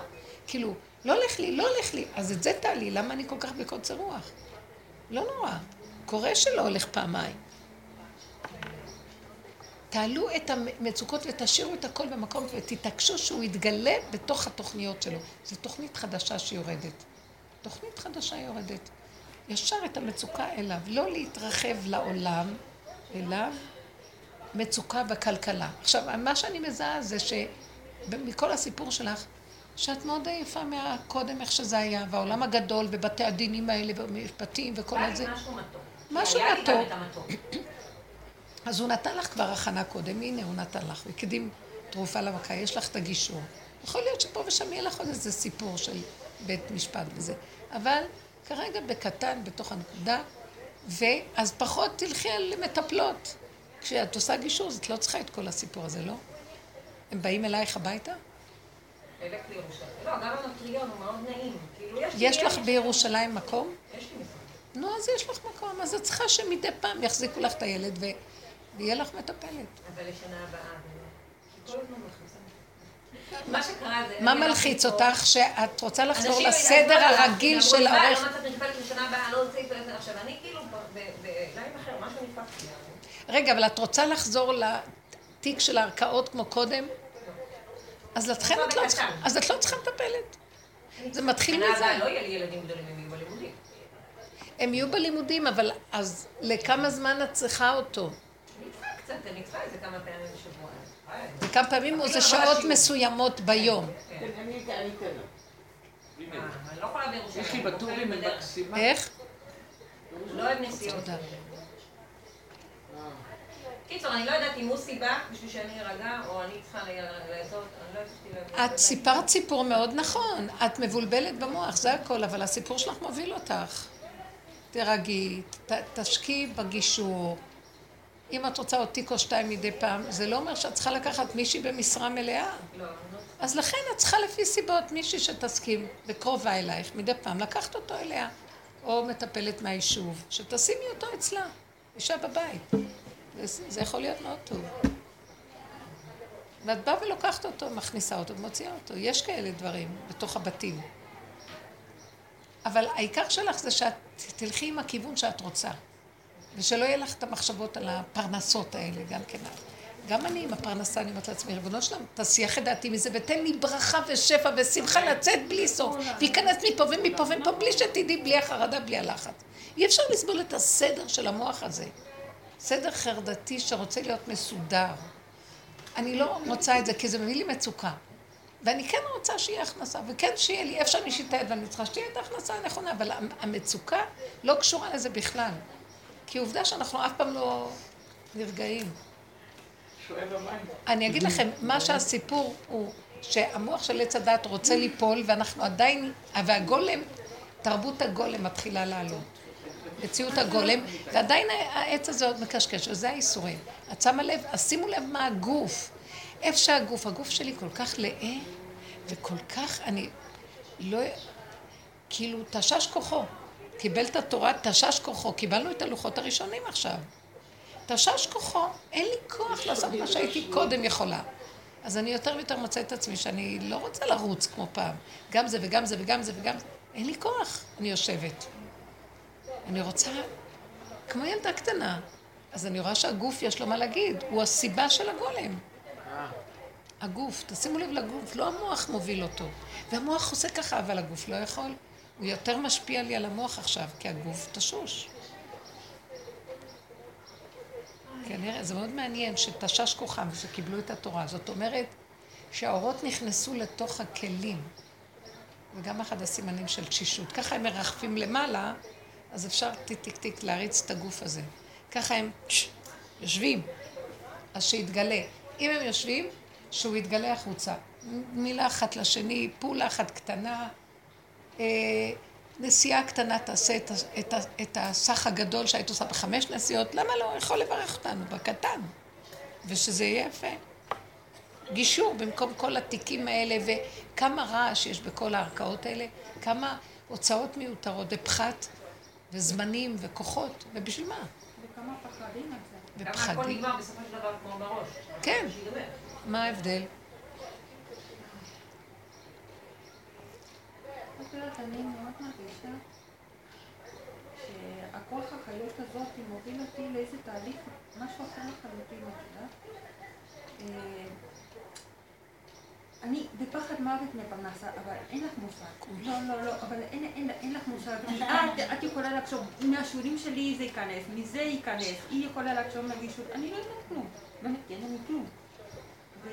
כאילו, לא הולך לי, לא הולך לי. אז את זה תעלי, למה אני כל כך בקוצר רוח? לא נורא. קורה שלא הולך פעמיים. תעלו את המצוקות ותשאירו את הכל במקום ותתעקשו שהוא יתגלה בתוך התוכניות שלו. זו תוכנית חדשה שיורדת. תוכנית חדשה יורדת. ישר את המצוקה אליו, לא להתרחב לעולם, אליו, מצוקה בכלכלה. עכשיו, מה שאני מזהה זה שמכל הסיפור שלך, שאת מאוד עייפה מהקודם איך שזה היה, והעולם הגדול, ובתי הדינים האלה, ומשפטים וכל הזה.
משהו מתוק.
משהו מתוק. אז הוא נתן לך כבר הכנה קודם, הנה הוא נתן לך, הוא הקדים תרופה למכה, יש לך את הגישור. יכול להיות שפה ושם יהיה לך עוד איזה סיפור של בית משפט וזה. אבל כרגע בקטן, בתוך הנקודה, ואז פחות תלכי על מטפלות. כשאת עושה גישור, אז את לא צריכה את כל הסיפור הזה, לא? הם באים אלייך הביתה?
לירושלים. לא, גם הנוטריון הוא מאוד נעים. כאילו, יש
לך בירושלים מקום?
יש.
נו, אז יש לך מקום. אז את צריכה שמדי פעם יחזיקו לך את הילד ו... ויהיה לך מטפלת.
אבל לשנה הבאה. מה שקרה זה...
מה מלחיץ אותך? שאת רוצה לחזור לסדר הרגיל של
לי, "מה,
העורך...
לא מצאת מטפלת לשנה הבאה, לא רוצה איתו איזה... עכשיו, אני כאילו אחר, משהו.
רגע, אבל את רוצה לחזור לתיק של הערכאות כמו קודם? אז לכן את לא. צריכה... אז את לא צריכה מטפלת. זה מתחיל
שנה הבאה
מזה.
לא יהיה לי ילדים גדולים, הם יהיו בלימודים.
אבל אז לכמה זמן את צריכה אותו?
אני צריכה קצת, אני צריכה איזה כמה פעמים בשבוע.
וכמה פעמים או זה שעות מסוימות ביום?
אה, לא.
יש לי בטורים מקסימה.
איך?
לא אוהב נסיעות.
תודה.
קיצור, אני לא יודעת אם הוא סיבה בשביל שאני ארגע, או אני צריכה ל- לעשות, אני לא הצלחתי להבין.
את סיפרת סיפור מאוד נכון. את מבולבלת במוח, זה הכל, אבל הסיפור שלך מוביל אותך. תירגעי, ת- תשקיעי בגישור. אם את רוצה עוד תיק או שתיים מדי פעם, זה לא אומר שאת צריכה לקחת מישהי במשרה מלאה.
לא, לא
אז לכן את צריכה לפי סיבות מישהי שתסכים וקרובה אלייך מדי פעם לקחת אותו אליה, או מטפלת מהיישוב, שתשימי אותו אצלה, אישה בבית. זה, זה יכול להיות מאוד טוב. ואת באה ולוקחת אותו, מכניסה אותו ומוציאה אותו. יש כאלה דברים בתוך הבתים. אבל העיקר שלך זה שאת תלכי עם הכיוון שאת רוצה. ושלא יהיה לך את המחשבות על הפרנסות האלה, גם כן. גם אני עם הפרנסה, אני אומרת לעצמי, ריבונו שלם, תסיח את דעתי מזה ותן לי ברכה ושפע ושמחה לצאת בלי סוף. וייכנס מפה ומפה ומפה בלי שתדעי, בלי החרדה, בלי הלחץ. אי אפשר לסבול את הסדר של המוח הזה. סדר חרדתי שרוצה להיות מסודר. אני לא רוצה את זה, כי זה מביא לי מצוקה. ואני כן רוצה שיהיה הכנסה, וכן שיהיה לי, איפה שאני היד ואני צריכה שתהיה את ההכנסה הנכונה, אבל המ- המצוקה לא קשורה לזה בכלל. כי עובדה שאנחנו אף פעם לא נרגעים. אני אגיד לכם, מה שהסיפור הוא שהמוח של עץ הדת רוצה ליפול, ואנחנו עדיין, והגולם, תרבות הגולם מתחילה לעלות. מציאות הגולם, ועדיין העץ הזה עוד מקשקש, וזה האיסורים. את שמה לב, אז שימו לב מה הגוף. איפה שהגוף, הגוף שלי כל כך לאה, וכל כך, אני לא... כאילו, תשש כוחו. קיבל את התורה, תשש כוחו. קיבלנו את הלוחות הראשונים עכשיו. תשש כוחו, אין לי כוח לעשות מה שהייתי קודם יכולה. אז אני יותר ויותר מוצאת את עצמי שאני לא רוצה לרוץ כמו פעם. גם זה וגם זה וגם זה וגם זה. אין לי כוח. אני יושבת. אני רוצה, כמו ילדה קטנה. אז אני רואה שהגוף יש לו מה להגיד, הוא הסיבה של הגולם. הגוף, תשימו לב לגוף, לא המוח מוביל אותו. והמוח עושה ככה, אבל הגוף לא יכול. הוא יותר משפיע לי על המוח עכשיו, כי הגוף תשוש. כנראה, זה מאוד מעניין שתשש כוחם ושקיבלו את התורה. זאת אומרת שהאורות נכנסו לתוך הכלים. וגם אחד הסימנים של תשישות. ככה הם מרחפים למעלה, אז אפשר טיק טיק טיק להריץ את הגוף הזה. ככה הם יושבים, אז שיתגלה. אם הם יושבים, שהוא יתגלה החוצה. מילה אחת לשני, פעולה אחת קטנה. אה, נסיעה קטנה תעשה את, את, את הסך הגדול שהיית עושה בחמש נסיעות, למה לא? יכול לברך אותנו בקטן, ושזה יהיה יפה. גישור במקום כל התיקים האלה, וכמה רעש יש בכל הערכאות האלה, כמה הוצאות מיותרות, ופחת, וזמנים, וכוחות, ובשביל מה?
וכמה פחדים על זה.
כמה הכל
ופחדים.
נגמר בסופו של דבר כמו בראש.
כן.
שיגמר.
מה ההבדל?
את יודעת, אני מאוד מרגישה שהכוח החיות הזאת מוביל אותי לאיזה תהליך, משהו אחר לחלוטין, את יודעת? אה, אני בפחד מוות מפרנסה, אבל אין לך מושג. לא, לא, לא, אבל אין, אין, אין לך מושג. את, את יכולה לחשוב, מהשיעורים שלי זה ייכנס, מזה ייכנס, היא יכולה לחשוב נגישות, אני לא יודעת כלום. באמת, אין לנו כלום. ו-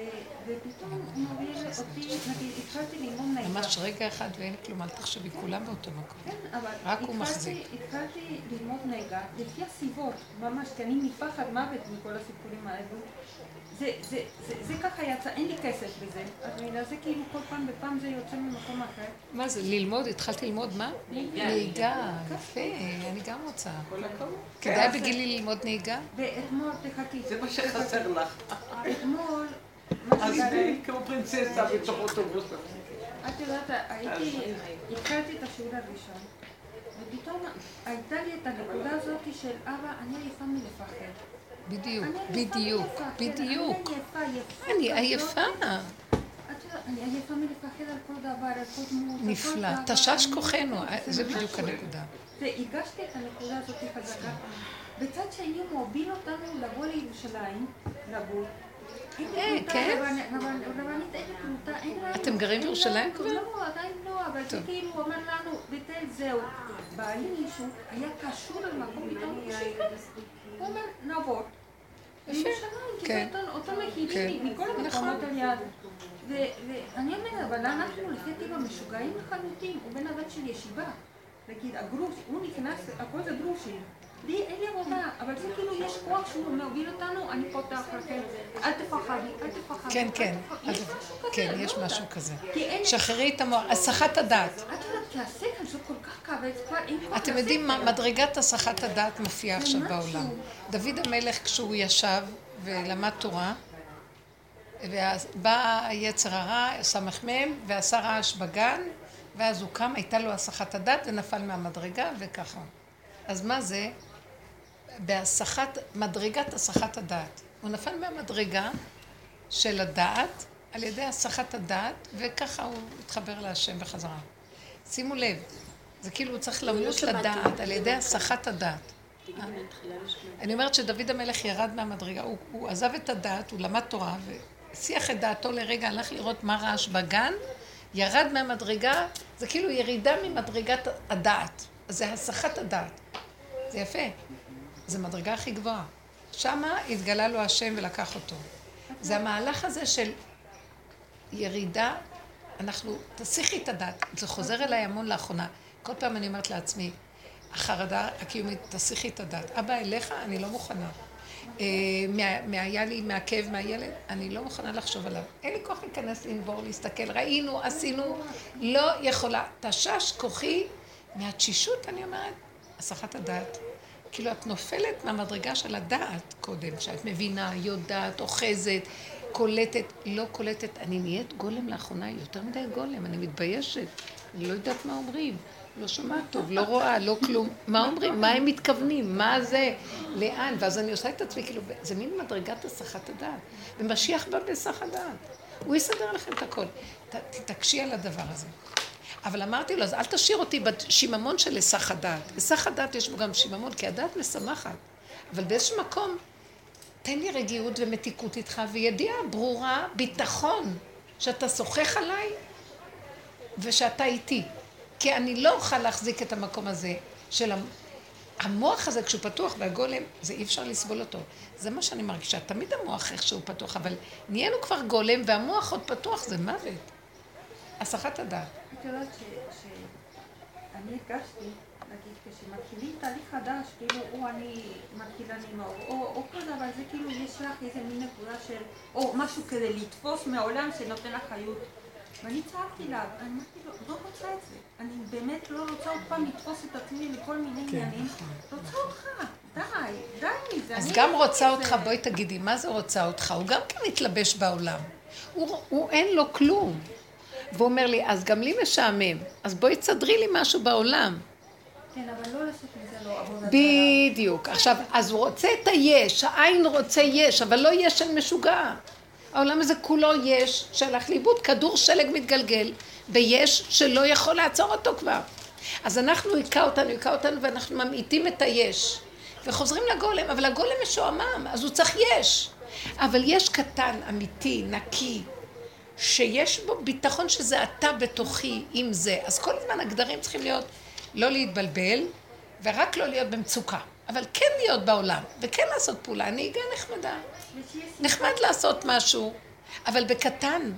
ופתאום הוא מוביל אותי, נגיד, התחלתי ללמוד נהיגה.
ממש רגע אחד ואין כלום, אל תחשבי, כולם באותו מקום.
כן, אבל
רק הוא מחזיק.
התחלתי ללמוד נהיגה לפי הסיבות, ממש, כי אני מפחד מוות מכל הסיפורים האלו. זה, זה, זה, זה ככה יצא, אין לי כסף בזה. אז בגלל זה כאילו כל פעם בפעם זה יוצא ממקום אחר.
מה זה, ללמוד? התחלתי ללמוד מה? נהיגה, יפה, אני גם רוצה.
כל הכבוד.
כדאי בגילי ללמוד נהיגה?
ואתמול, תחכי.
זה מה שחסר לך.
אתמול,
אז כמו פרינצסה בתוך אוטובוס.
את יודעת, הייתי, התחלתי את השיעור הראשון, ופתאום הייתה לי את הנקודה הזאת של אבא, אני עייפה מלפחד.
בדיוק, בדיוק, בדיוק.
אני עייפה.
אני. עייפה.
מלפחד על כל דבר, על כל דמות.
נפלא. תשש כוחנו, זה בדיוק. הנקודה.
והרגשתי את הנקודה הזאת חזקה. בצד שני הוא מוביל אותנו לבוא לירושלים, לגור.
כן? אתם גרים בירושלים כבר?
לא, עדיין לא, אבל. כאילו, הוא אומר לנו, ביטל, זהו. בעלי מישהו היה קשור למקום, פתאום הוא אומר, נעבור.
כן. כן.
מכל
נכון.
המקומות על יד. ואני אומרת, אבל אנחנו לפי טבע משוגעים לחלוטין, הוא בן אדם של ישיבה. נגיד, הגרוש, הוא נכנס, הכל זה גרושים. לי אין לי עבודה, אבל זה כאילו יש כוח שהוא מוביל אותנו, אני פותח לכם, אל תפחדי, אל תפחדי.
כן, כן. אל
יש משהו כזה,
כן,
לא
יש. משהו כזה. שחררי את המוח, הסחת הדעת.
את יודעת, כי השכל זה כל כך כבד, כבר אין כוח
אתם יודעים מה. מדרגת הסחת הדעת מופיעה עכשיו. בעולם. דוד המלך, כשהוא ישב ולמד תורה, ובא היצר הרע, סמ"ם, ועשה רעש בגן, ואז הוא קם, הייתה לו הסחת הדעת ונפל מהמדרגה, וככה. אז מה זה? בהסחת, מדרגת הסחת הדעת. הוא נפל מהמדרגה של הדעת, על ידי הסחת הדעת, וככה הוא התחבר להשם בחזרה. שימו לב, זה כאילו הוא צריך למות
שמעתי.
לדעת על ידי הסחת הדעת.
לא.
אני אומרת שדוד המלך ירד מהמדרגה, הוא, הוא עזב את הדעת, הוא למד תורה, והסיח את דעתו לרגע, הלך לראות מה רעש בגן, ירד מהמדרגה, זה כאילו ירידה ממדרגת הדעת. זה הסחת הדעת. זה יפה. זה מדרגה הכי גבוהה. שמה התגלה לו השם ולקח אותו. זה המהלך הזה של ירידה, אנחנו, תסיכי את הדעת. זה חוזר אליי המון לאחרונה. כל פעם אני אומרת לעצמי, החרדה הקיומית, תסיכי את הדעת. אבא, אליך אני לא מוכנה. אה, מה- מה- לי, מהכאב, מהילד, אני לא מוכנה לחשוב עליו. אין לי כוח להיכנס, לנבור, להסתכל. ראינו, עשינו, לא יכולה. תשש כוחי מהתשישות, אני אומרת, הסחת הדעת, כאילו את נופלת מהמדרגה של הדעת קודם, שאת מבינה, יודעת, אוחזת, קולטת, לא קולטת. אני נהיית גולם לאחרונה, יותר מדי גולם, אני מתביישת. אני לא יודעת מה אומרים. לא שומעת טוב, לא רואה, לא כלום. מה אומרים? מה הם מתכוונים? מה זה? לאן? ואז אני עושה את עצמי, כאילו, זה מין מדרגת הסחת הדעת. ומשיח בא בהסח הדעת. הוא יסדר לכם את הכל. ת- תתעקשי על הדבר הזה. אבל אמרתי לו, אז אל תשאיר אותי בשיממון של היסח הדעת. היסח הדעת יש בו גם שיממון, כי הדעת משמחת. אבל באיזשהו מקום, תן לי רגיעות ומתיקות איתך, וידיעה ברורה, ביטחון, שאתה שוחח עליי ושאתה איתי. כי אני לא אוכל להחזיק את המקום הזה של המ- המוח הזה, כשהוא פתוח והגולם, זה אי אפשר לסבול אותו. זה מה שאני מרגישה. תמיד המוח איכשהו פתוח, אבל נהיינו כבר גולם והמוח עוד פתוח, זה מוות. הסחת הדעת.
את יודעת שאני הרגשתי, נגיד, כשמתחילים תהליך חדש, כאילו, או אני מתחילה לנהוג, או, או כל דבר, זה כאילו, יש לך איזה מין נקודה של, או משהו כדי לתפוס מהעולם שנותן לך חיות. ואני צעקתי לה, אני אמרתי לו, לא רוצה את זה. אני באמת לא רוצה עוד פעם לתפוס את עצמי לכל מיני עניינים. רוצה אותך, די, די מזה.
אז גם רוצה
רוצה.
אותך, בואי תגידי, מה זה רוצה אותך? הוא גם כן מתלבש בעולם. הוא, הוא אין לו כלום. והוא אומר לי, אז גם לי משעמם, אז בואי תסדרי לי משהו בעולם.
כן, אבל לא לעשות מזה לא עבודה.
בדיוק. עכשיו, אז הוא רוצה את היש, העין רוצה יש, אבל לא יש של משוגע. העולם הזה כולו יש, שהלך לאיבוד, כדור שלג מתגלגל ביש שלא יכול לעצור אותו כבר. אז אנחנו, היכה אותנו, היכה אותנו, ואנחנו ממעיטים את היש. וחוזרים לגולם, אבל הגולם משועמם, אז הוא צריך יש. אבל יש קטן, אמיתי, נקי, שיש בו ביטחון שזה אתה בתוכי עם זה. אז כל הזמן הגדרים צריכים להיות, לא להתבלבל, ורק לא להיות במצוקה. אבל כן להיות בעולם, וכן לעשות פעולה. נהיגה נחמדה. נחמד לעשות משהו, אבל בקטן.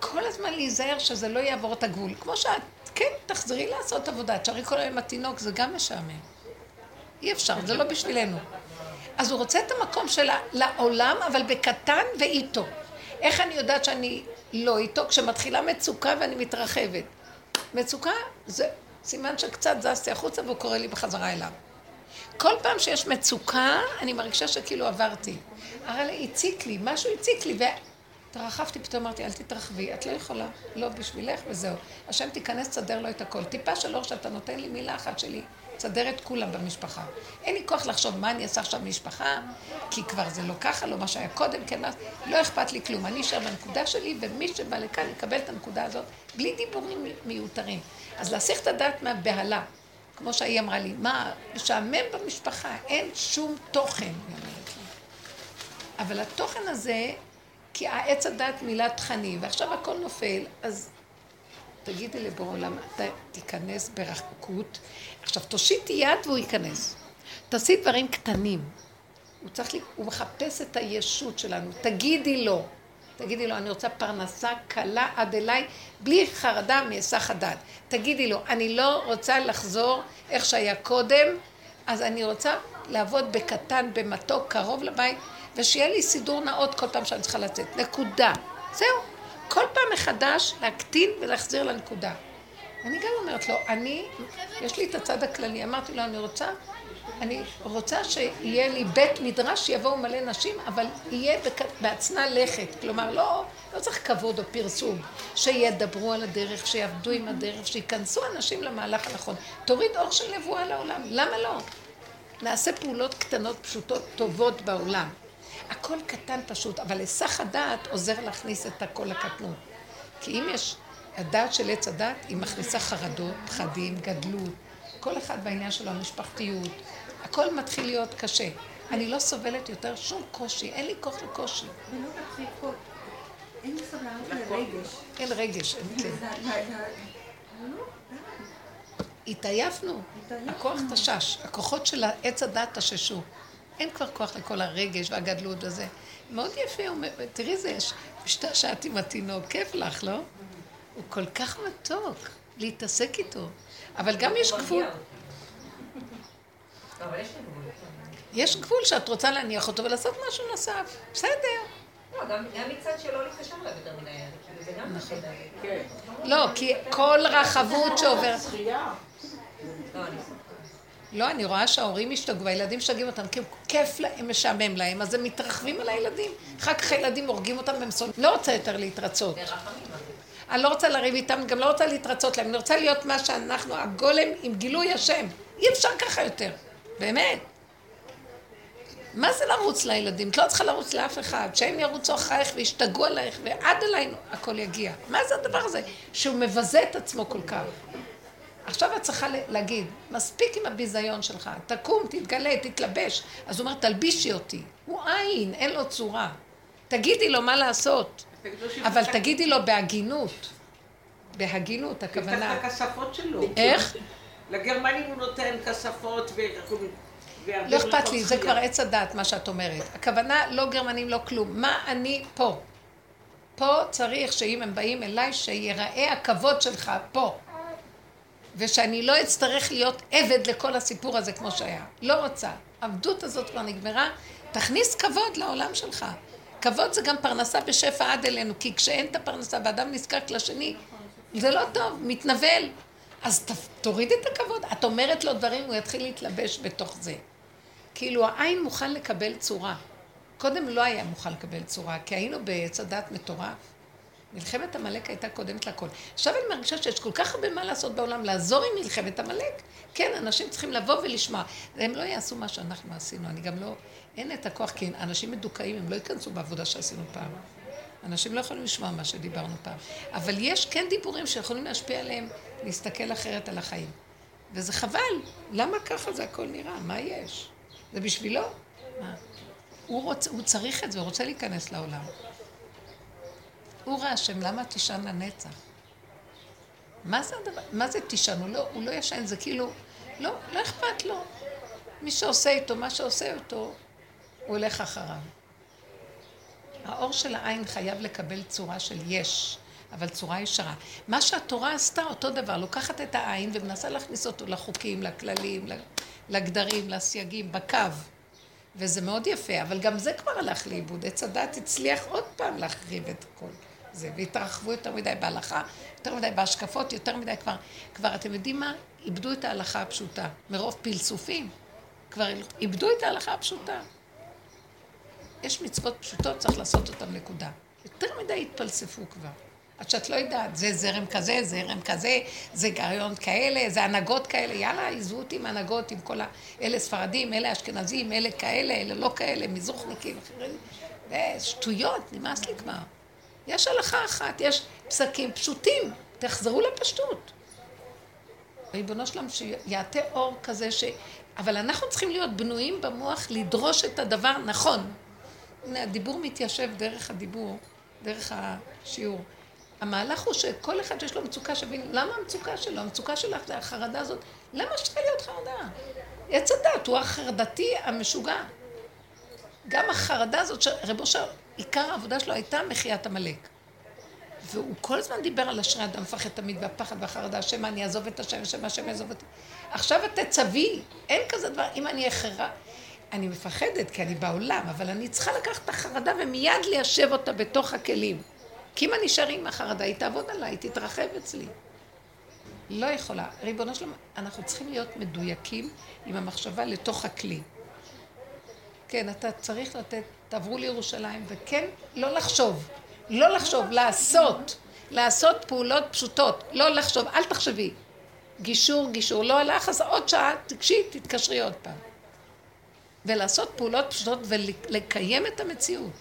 כל הזמן להיזהר שזה לא יעבור את הגבול. כמו שאת, כן, תחזרי לעשות עבודה. תשארי כל היום עם התינוק, זה גם משעמם. אי אפשר, זה לא בשבילנו. אז הוא רוצה את המקום שלה לעולם, אבל בקטן ואיתו. איך אני יודעת שאני לא איתו? כשמתחילה מצוקה ואני מתרחבת. מצוקה זה סימן שקצת זזתי החוצה והוא קורא לי בחזרה אליו. כל פעם שיש מצוקה, אני מרגישה שכאילו עברתי. הרי הציק לי, משהו הציק לי, והתרחבתי, פתאום אמרתי, אל תתרחבי, את לא יכולה, לא בשבילך וזהו. השם תיכנס, תסדר לו את הכל. טיפה של אור שאתה נותן לי מילה אחת שלי, תסדר את כולם במשפחה. אין לי כוח לחשוב מה אני אעשה עכשיו במשפחה, כי כבר זה לא ככה, לא מה שהיה קודם, כן, לא אכפת לי כלום. אני אשאר בנקודה שלי, ומי שבא לכאן יקבל את הנקודה הזאת, בלי דיבורים מיותרים. אז להסיח את הדעת מהבהלה. כמו שהיא אמרה לי, מה, משעמם במשפחה, אין שום תוכן, היא אומרת לי. אבל התוכן הזה, כי העץ הדת מילא תכנים, ועכשיו הכל נופל, אז תגידי לבורא עולם, אתה תיכנס ברחקות. עכשיו, תושיטי יד והוא ייכנס. תעשי דברים קטנים. הוא צריך, לי, הוא מחפש את הישות שלנו. תגידי לו, תגידי לו, אני רוצה פרנסה קלה עד אליי, בלי חרדה מהיסח הדעת. תגידי לו, אני לא רוצה לחזור איך שהיה קודם, אז אני רוצה לעבוד בקטן, במתוק, קרוב לבית, ושיהיה לי סידור נאות כל פעם שאני צריכה לצאת. נקודה. זהו. כל פעם מחדש להקטין ולהחזיר לנקודה. אני גם אומרת לו, אני, יש לי את הצד הכללי, אמרתי לו, אני רוצה, אני רוצה שיהיה לי בית מדרש, שיבואו מלא נשים, אבל יהיה בהצנע לכת. כלומר, לא, לא צריך כבוד או פרסום. שידברו על הדרך, שיעבדו עם הדרך, שייכנסו אנשים למהלך הנכון. תוריד אור של נבואה לעולם, למה לא? נעשה פעולות קטנות, פשוטות, טובות בעולם. הכל קטן פשוט, אבל היסח הדעת עוזר להכניס את הכל לקטנות. כי אם יש הדעת של עץ הדעת, היא מכניסה חרדות, פחדים, גדלות, כל אחד בעניין שלו, המשפחתיות. הכל מתחיל להיות קשה. אני לא סובלת יותר שום קושי, אין לי כוח לקושי.
ולא רק כל- אין לי סבלנות לרגש.
אין רגש, אין כן.
ל- ל- לא.
התעייפנו. הכוח תשש, הכוחות של עץ הדת תששו. אין כבר כוח לכל הרגש והגדלות וזה. מאוד יפה, תראי זה, יש משתעשעת עם התינוק, כיף לך, לא? הוא כל כך מתוק להתעסק איתו. אבל גם יש גבול,
לא, יש גבול.
שאת רוצה להניח אותו ולעשות משהו נוסף. בסדר.
לא, גם גם מצד שלא להתקשר אליו יותר מדי, כאילו זה גם
נכון.
בסדר.
כן.
לא, כי כל רחבות שעוברת...
לא, אני.
לא, אני רואה שההורים השתגעו, והילדים משגעים אותם, כי כיף להם, משעמם להם, אז הם מתרחבים על הילדים. אחר כך הילדים הורגים אותם במסון. לא רוצה יותר להתרצות. אני לא רוצה לריב איתם, גם לא רוצה להתרצות להם. אני רוצה להיות מה שאנחנו, הגולם עם גילוי השם. אי אפשר ככה יותר. באמת. מה זה לרוץ לילדים? את לא צריכה לרוץ לאף אחד. שהם ירוצו אחרייך וישתגעו עלייך, ועד אלינו הכל יגיע. מה זה הדבר הזה? שהוא מבזה את עצמו כל כך. עכשיו את צריכה להגיד, מספיק עם הביזיון שלך, תקום, תתגלה, תתלבש. אז הוא אומר, תלבישי אותי. הוא עין, אין לו צורה. תגידי לו מה לעשות, אבל תגידי לו בהגינות. בהגינות, הכוונה...
תפתח את הכספות שלו.
איך?
לגרמנים הוא נותן כספות ו...
לא אכפת לי, זה כבר עץ הדעת, מה שאת אומרת. הכוונה, לא גרמנים, לא כלום. מה אני פה? פה צריך שאם הם באים אליי, שיראה הכבוד שלך פה. ושאני לא אצטרך להיות עבד לכל הסיפור הזה כמו שהיה. לא רוצה. העבדות הזאת כבר נגמרה, תכניס כבוד לעולם שלך. כבוד זה גם פרנסה בשפע עד אלינו, כי כשאין את הפרנסה ואדם נזקק לשני, זה לא טוב, מתנבל. אז ת, תוריד את הכבוד. את אומרת לו דברים, הוא יתחיל להתלבש בתוך זה. כאילו העין מוכן לקבל צורה. קודם לא היה מוכן לקבל צורה, כי היינו בעץ הדת מטורף. מלחמת עמלק הייתה קודמת לכל. עכשיו אני מרגישה שיש כל כך הרבה מה לעשות בעולם, לעזור עם מלחמת עמלק. כן, אנשים צריכים לבוא ולשמוע. הם לא יעשו מה שאנחנו עשינו, אני גם לא... אין את הכוח, כי אנשים מדוכאים, הם לא ייכנסו בעבודה שעשינו פעם. אנשים לא יכולים לשמוע מה שדיברנו פעם. אבל יש כן דיבורים שיכולים להשפיע עליהם, להסתכל אחרת על החיים. וזה חבל. למה ככה זה הכל נראה? מה יש? זה בשבילו? מה? הוא, רוצ, הוא צריך את זה, הוא רוצה להיכנס לעולם. אורה השם, למה תישן לנצח? מה זה הדבר? מה זה תישן? הוא לא, הוא לא ישן, זה כאילו, לא, לא אכפת לו. מי שעושה איתו, מה שעושה אותו, הוא הולך אחריו. האור של העין חייב לקבל צורה של יש, אבל צורה ישרה. מה שהתורה עשתה, אותו דבר, לוקחת את העין ומנסה להכניס אותו לחוקים, לכללים, לגדרים, לסייגים, בקו. וזה מאוד יפה, אבל גם זה כבר הלך לאיבוד. עץ הדת הצליח עוד פעם להחריב את הכל. זה, והתרחבו יותר מדי בהלכה, יותר מדי בהשקפות, יותר מדי כבר, כבר אתם יודעים מה? איבדו את ההלכה הפשוטה, מרוב פלסופים. כבר איבדו את ההלכה הפשוטה. יש מצוות פשוטות, צריך לעשות אותן נקודה. יותר מדי התפלספו כבר. עד שאת לא יודעת, זה זרם כזה, זרם כזה, זה גריון כאלה, זה הנהגות כאלה, יאללה, עזבו אותי עם הנהגות, עם כל ה... אלה ספרדים, אלה אשכנזים, אלה כאלה, אלה לא כאלה, מזרוחניקים, שטויות, נמאס לי כבר. יש הלכה אחת, יש פסקים פשוטים, תחזרו לפשטות. ריבונו שלם, שיעטה אור כזה ש... אבל אנחנו צריכים להיות בנויים במוח לדרוש את הדבר נכון. הנה, הדיבור מתיישב דרך הדיבור, דרך השיעור. המהלך הוא שכל אחד יש לו מצוקה שבין, למה המצוקה שלו? המצוקה שלך זה החרדה הזאת. למה שצריכה להיות חרדה? עץ הדת הוא החרדתי המשוגע. גם החרדה הזאת, רב אושר, עיקר העבודה שלו הייתה מחיית עמלק. והוא כל הזמן דיבר על אשרי אדם מפחד תמיד והפחד והחרדה, שמא אני אעזוב את השם, שמא השם יעזוב אותי. עכשיו את תצווי, אין כזה דבר, אם אני אחרה, אני מפחדת כי אני בעולם, אבל אני צריכה לקחת את החרדה ומיד ליישב אותה בתוך הכלים. כי אם אני אשאר עם החרדה, היא תעבוד עליי, היא תתרחב אצלי. לא יכולה. ריבונו שלום, אנחנו צריכים להיות מדויקים עם המחשבה לתוך הכלי. כן, אתה צריך לתת, תעברו לירושלים, וכן, לא לחשוב. לא לחשוב, לעשות. לעשות פעולות פשוטות. לא לחשוב, אל תחשבי. גישור, גישור. לא הלך, אז עוד שעה, תגשי, תתקשרי עוד פעם. ולעשות פעולות פשוטות ולקיים את המציאות.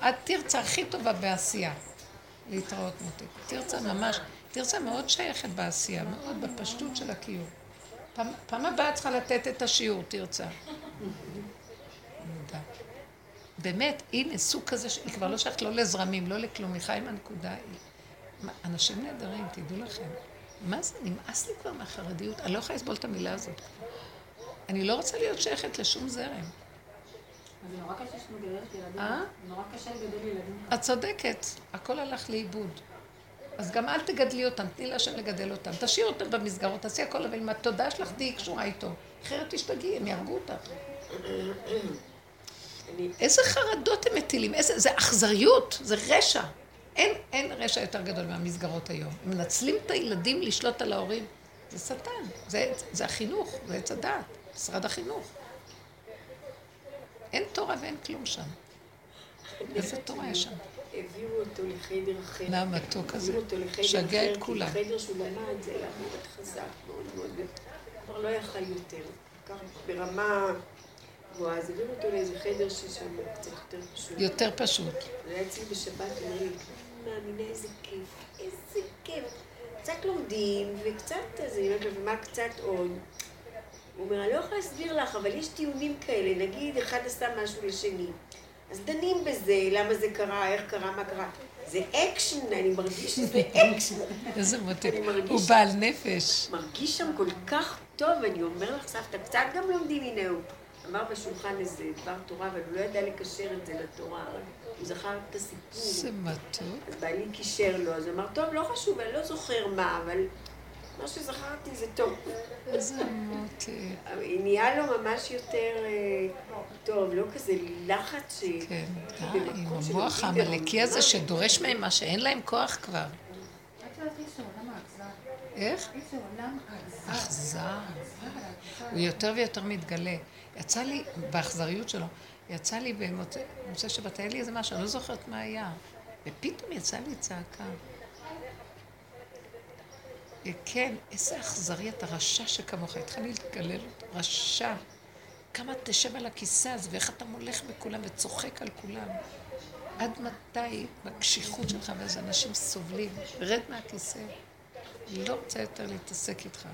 את תרצה הכי טובה בעשייה. להתראות מותק. תרצה ממש, תרצה מאוד שייכת בעשייה, מאוד בפשטות של הקיום. פעם, פעם הבאה צריכה לתת את השיעור, תרצה. באמת, הנה סוג כזה, היא כבר לא שייכת לא לזרמים, לא לכלום, היא חיה עם הנקודה. אנשים נהדרים, תדעו לכם. מה זה, נמאס לי כבר מהחרדיות, אני לא יכולה לסבול את המילה הזאת. אני לא רוצה להיות שייכת לשום זרם.
זה נורא קשה שמגדלת ילדים.
אה?
נורא קשה לגדל ילדים.
את צודקת, הכל הלך לאיבוד. אז גם אל תגדלי אותם, תני להשם לגדל אותם. תשאיר אותם במסגרות, תעשי הכל, אבל אם התודה שלך תהיי קשורה איתו. אחרת תשתגעי, הם יהרגו אותך. איזה חרדות הם מטילים, איזה, זה אכזריות, זה רשע. אין, אין רשע יותר גדול מהמסגרות היום. הם מנצלים את הילדים לשלוט על ההורים. זה שטן, זה, זה החינוך, זה עץ הדעת, משרד החינוך. אין תורה ואין כלום שם. איזה תורה יש שם?
העבירו אותו לחדר אחר.
מה המתוק הזה?
העבירו אותו לחדר
משגע את כולם.
כי בחדר שהוא למד זה היה מאוד חזק, מאוד מאוד, כבר לא יכל יותר. ברמה גבוהה, אז העבירו אותו לאיזה חדר ששם קצת יותר פשוט.
יותר פשוט.
הוא היה אצלי בשבת, הוא אומר לי, מאמינה איזה כיף, איזה כיף. קצת לומדים, וקצת, אז אני אומרת לו, ומה קצת עוד? הוא אומר, אני לא יכולה להסביר לך, אבל יש טיעונים כאלה, נגיד אחד עשה משהו לשני. אז דנים בזה, למה זה קרה, איך קרה, מה קרה. זה אקשן, אני מרגיש שזה אקשן.
איזה הוא בעל נפש.
מרגיש שם כל כך טוב, אני אומר לך, סבתא, קצת גם לומדים, הנה הוא. אמר בשולחן איזה דבר תורה, אבל הוא לא ידע לקשר את זה לתורה. הוא זכר את הסיפור.
איזה מתוק.
אז בעלי קישר לו, אז הוא אמר, טוב, לא חשוב, אני לא זוכר מה, אבל מה שזכרתי זה טוב.
איזה מותק.
נהיה לו ממש יותר אה, טוב, לא כזה לחץ ש...
כן, די, עם המוח העמלקי הזה שדורש מהם מה שאין להם כוח כבר. איך?
איזה עולם האכזר.
אכזר. הוא יותר ויותר מתגלה. יצא לי, באכזריות שלו, יצא לי במוצאי שבת, היה לי איזה משהו, אני לא זוכרת מה היה. ופתאום יצאה לי צעקה. כן, איזה אכזרי אתה, רשע שכמוך. התחלתי להתגלל רשע. כמה תשב על הכיסא הזה, ואיך אתה מולך בכולם וצוחק על כולם. עד מתי בקשיחות שלך, ואיזה אנשים סובלים. רד מהכיסא. לא רוצה יותר להתעסק איתך.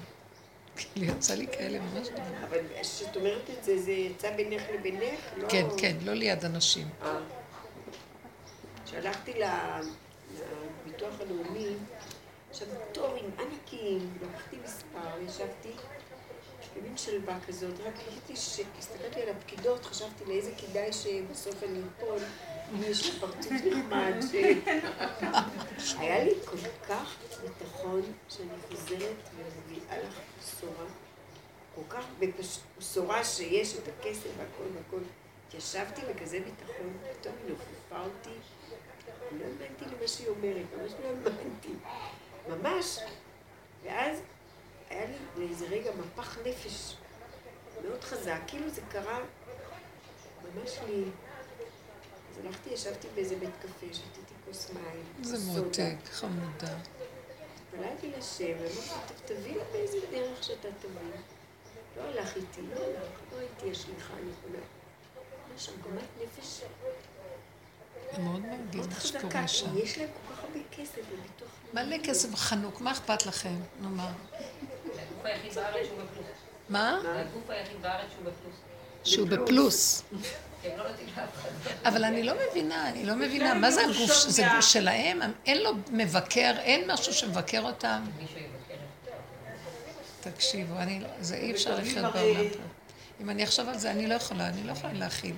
כאילו, יצא לי כאלה ממש דברים.
אבל כשאת אומרת את זה, זה יצא בינך לבינך? לא...
כן, כן, לא ליד אנשים.
אה. כשהלכתי לביטוח הלאומי, עכשיו תור עם ענקים, לקחתי מספר, ישבתי במין שלווה כזאת, רק ראיתי שהסתכלתי על הפקידות, חשבתי לאיזה כדאי שבסוף אני אפול, אם יש לי פרצוף נחמד, ש... היה לי כל כך ביטחון שאני חוזרת ומביאה לך בשורה, כל כך. בשורה שיש את הכסף והכל והכל. ישבתי בכזה ביטחון, פתאום היא נופפה אותי, לא האמנתי למה שהיא אומרת, ממש לא האמנתי. ממש. ואז היה לי לאיזה רגע מפח נפש מאוד חזק, כאילו זה קרה ממש לי. אז הלכתי, ישבתי באיזה בית קפה, שתיתי כוס מים,
זה. מותק, חמודה.
התפללתי לשם, ואמרתי, תביא לה באיזה דרך שאתה תביא. לא הלך איתי, לא הלך, לא הייתי השליחה הנכונה. ממש עגמת נפש
מאוד
מאוד
מה שקורה שם.
יש להם כל כך הרבה כסף בביטוח
מלא כסף חנוק, מה אכפת לכם? נו מה?
הגוף היחיד בארץ שהוא בפלוס.
מה?
זה הגוף היחיד בארץ שהוא בפלוס.
שהוא בפלוס.
הם לא.
אבל אני לא מבינה, אני לא מבינה, מה זה הגוף? זה גוף שלהם? אין לו מבקר, אין משהו שמבקר אותם? תקשיבו, אני, לא- זה אי אפשר לחיות בעולם פה. אם אני אחשוב על זה, אני לא יכולה, אני לא יכולה להכיל.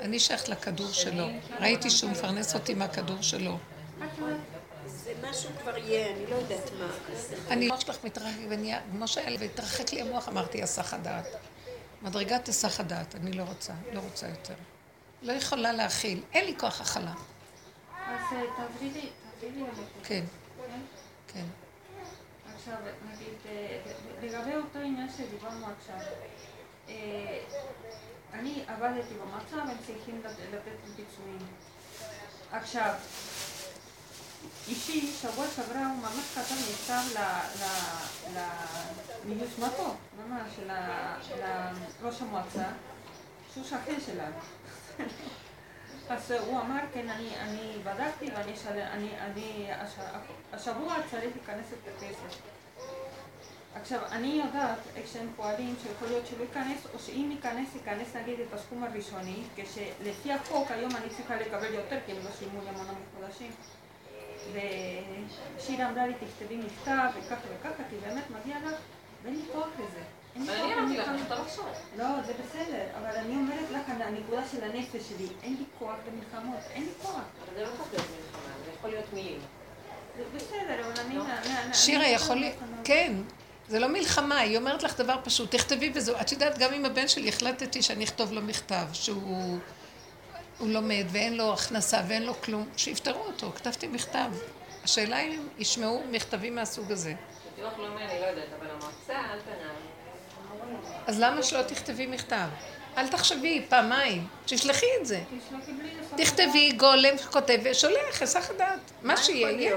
אני שייכת לכדור שלו. ראיתי שהוא מפרנס אותי מהכדור שלו.
זה משהו כבר יהיה, אני לא יודעת מה.
אני לא שלך מתרחק כמו שהיה לי, והתרחק לי המוח, אמרתי, הסח הדעת. מדרגת הסח הדעת, אני לא רוצה, לא רוצה יותר. לא יכולה להכיל, אין לי כוח הכלה.
אז אה, תעברי לי, תעברי לי למקום.
כן, כן.
עכשיו, נגיד, אה, לגבי אותו עניין שדיברנו עכשיו, אה, אני עבדתי במצב, הם צריכים לת- לתת לי פיצויים. עכשיו, אישי, שבוע שעברה הוא ממש כתב מכתב ל- ל- ל- מיוזמתו, ממש, לראש המועצה, שהוא שכן שלנו. אז הוא אמר, כן, אני, אני בדקתי ואני אשלם, אני, אני, הש- השבוע צריך להיכנס את הכסף. עכשיו, אני יודעת איך שהם פועלים, שיכול להיות שלא ייכנס, או שאם ייכנס, ייכנס נגיד את הסכום הראשוני, כשלפי החוק היום אני צריכה לקבל יותר, כי הם לא שילמו לי המון חודשים. ושירה אמרה לי, תכתבי מכתב, וככה וככה, כי באמת מגיע לך, ואין לי כוח לזה. אין לי
אבל
כוח
אני אמרתי לך, לחשוב.
לא, זה בסדר, אבל אני אומרת לך, הנקודה של הנפש שלי, אין לי כוח למלחמות, אין לי כוח.
אבל זה לא צריך להיות מלחמה, זה יכול להיות מילים.
זה בסדר, אבל אני... אני-
שירה,
אני-
יכול להיות, כן, זה לא מלחמה, היא אומרת לך דבר פשוט, תכתבי וזהו. את יודעת, גם עם הבן שלי החלטתי שאני אכתוב לו מכתב, שהוא הוא לומד ואין לו הכנסה ואין לו כלום, שיפטרו אותו, כתבתי מכתב. השאלה אם ישמעו מכתבים מהסוג הזה.
ביטוח לאומי אני לא יודעת, אבל המועצה, על פניו,
אז למה שלא תכתבי מכתב? אל תחשבי פעמיים, תשלחי את זה. תכתבי גולם כותב ושולח, היסח הדעת. מה שיהיה, יהיה.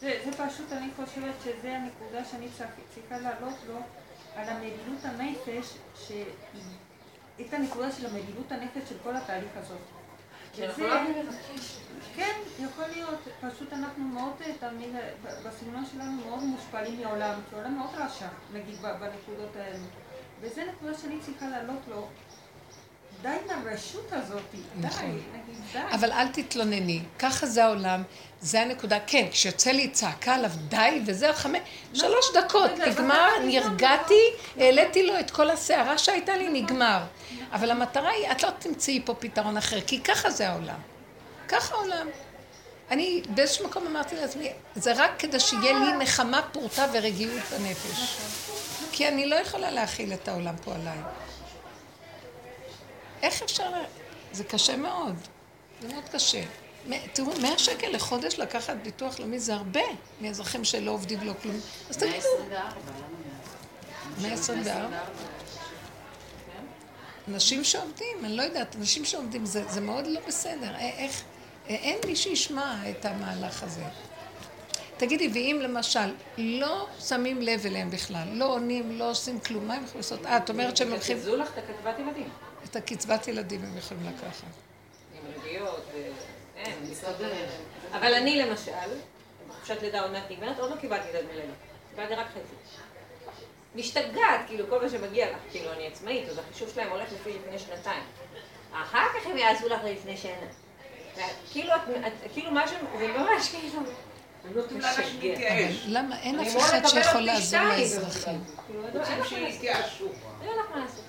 זה, זה פשוט, אני חושבת שזה הנקודה שאני צריכה- להעלות לו על המדינות הנפש, שהיא, את הנקודה של המדינות הנפש של כל התהליך הזאת.
לבקש.
כן, יכול להיות, פשוט אנחנו מאוד, אה, תמיד, אה, בסגנון שלנו מאוד מושפלים מהעולם, כי העולם מאוד רשע, נגיד, בנקודות האלו. וזה נקודה שאני צריכה להעלות לו. די עם הרשות הזאת, די,
נכון.
נגיד, די.
אבל אל תתלונני, ככה זה העולם, זה הנקודה. כן, כשיוצא לי צעקה עליו די, וזהו, חמש, שלוש דקות, נגמר, נרגעתי, העליתי לו את כל הסערה שהייתה לי, נגמר. אבל המטרה היא, את לא תמצאי פה פתרון אחר, כי ככה זה העולם. ככה העולם. אני באיזשהו מקום אמרתי לעצמי, זה רק כדי שיהיה לי נחמה פורתה ורגיעות בנפש. כי אני לא יכולה להכיל את העולם פה עליי. איך אפשר. זה קשה מאוד. זה מאוד קשה. תראו, 100 שקל לחודש לקחת ביטוח לאומי זה הרבה מאזרחים שלא עובדים לא כלום. אז תגידו,
124, למה
124. אנשים שעובדים, אני לא יודעת, אנשים שעובדים זה, זה מאוד לא בסדר. א- איך, א- אין מי שישמע את המהלך הזה. תגידי, ואם למשל לא שמים לב אליהם בכלל, לא עונים, לא עושים כלום, מה הם יכולים לעשות? אה, את אומרת שהם הולכים,
יקזזו לך את הכתבת ילדים.
את הקצבת ילדים הם יכולים לקחת.
עם ריביות ו... אין,
מסתדר.
אבל אני למשל, חופשת לידה עוד מעט נגמרת, עוד לא קיבלתי את הדמי לידה. קיבלתי רק חצי. משתגעת, כאילו, כל מה שמגיע לך, כאילו, אני עצמאית, אז החישוב שלהם הולך לפי לפני שנתיים. אחר כך הם יעשו לך לפני שנה. כאילו, כאילו משהו, זה ממש כאילו...
להתייאש.
למה אין
אני
אף אחד שיכול לעזור לאזרחים?
כאילו, אין לך מה לעשות.
שיתייאשו.
אין לך מה לעשות.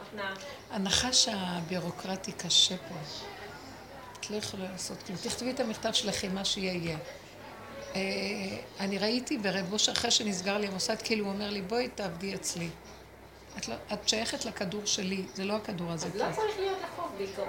הפנעה.
הנחש הבירוקרטי קשה פה. את לא יכולה לעשות כלום. תכתבי את המכתב שלכם, מה שיהיה יהיה. אה, אני ראיתי ברב אושר, אחרי שנסגר לי המוסד, כאילו הוא אומר לי, בואי תעבדי אצלי. את, לא, את שייכת לכדור שלי, זה לא הכדור הזה
אז. לא צריך להיות לחוב בעיקרון.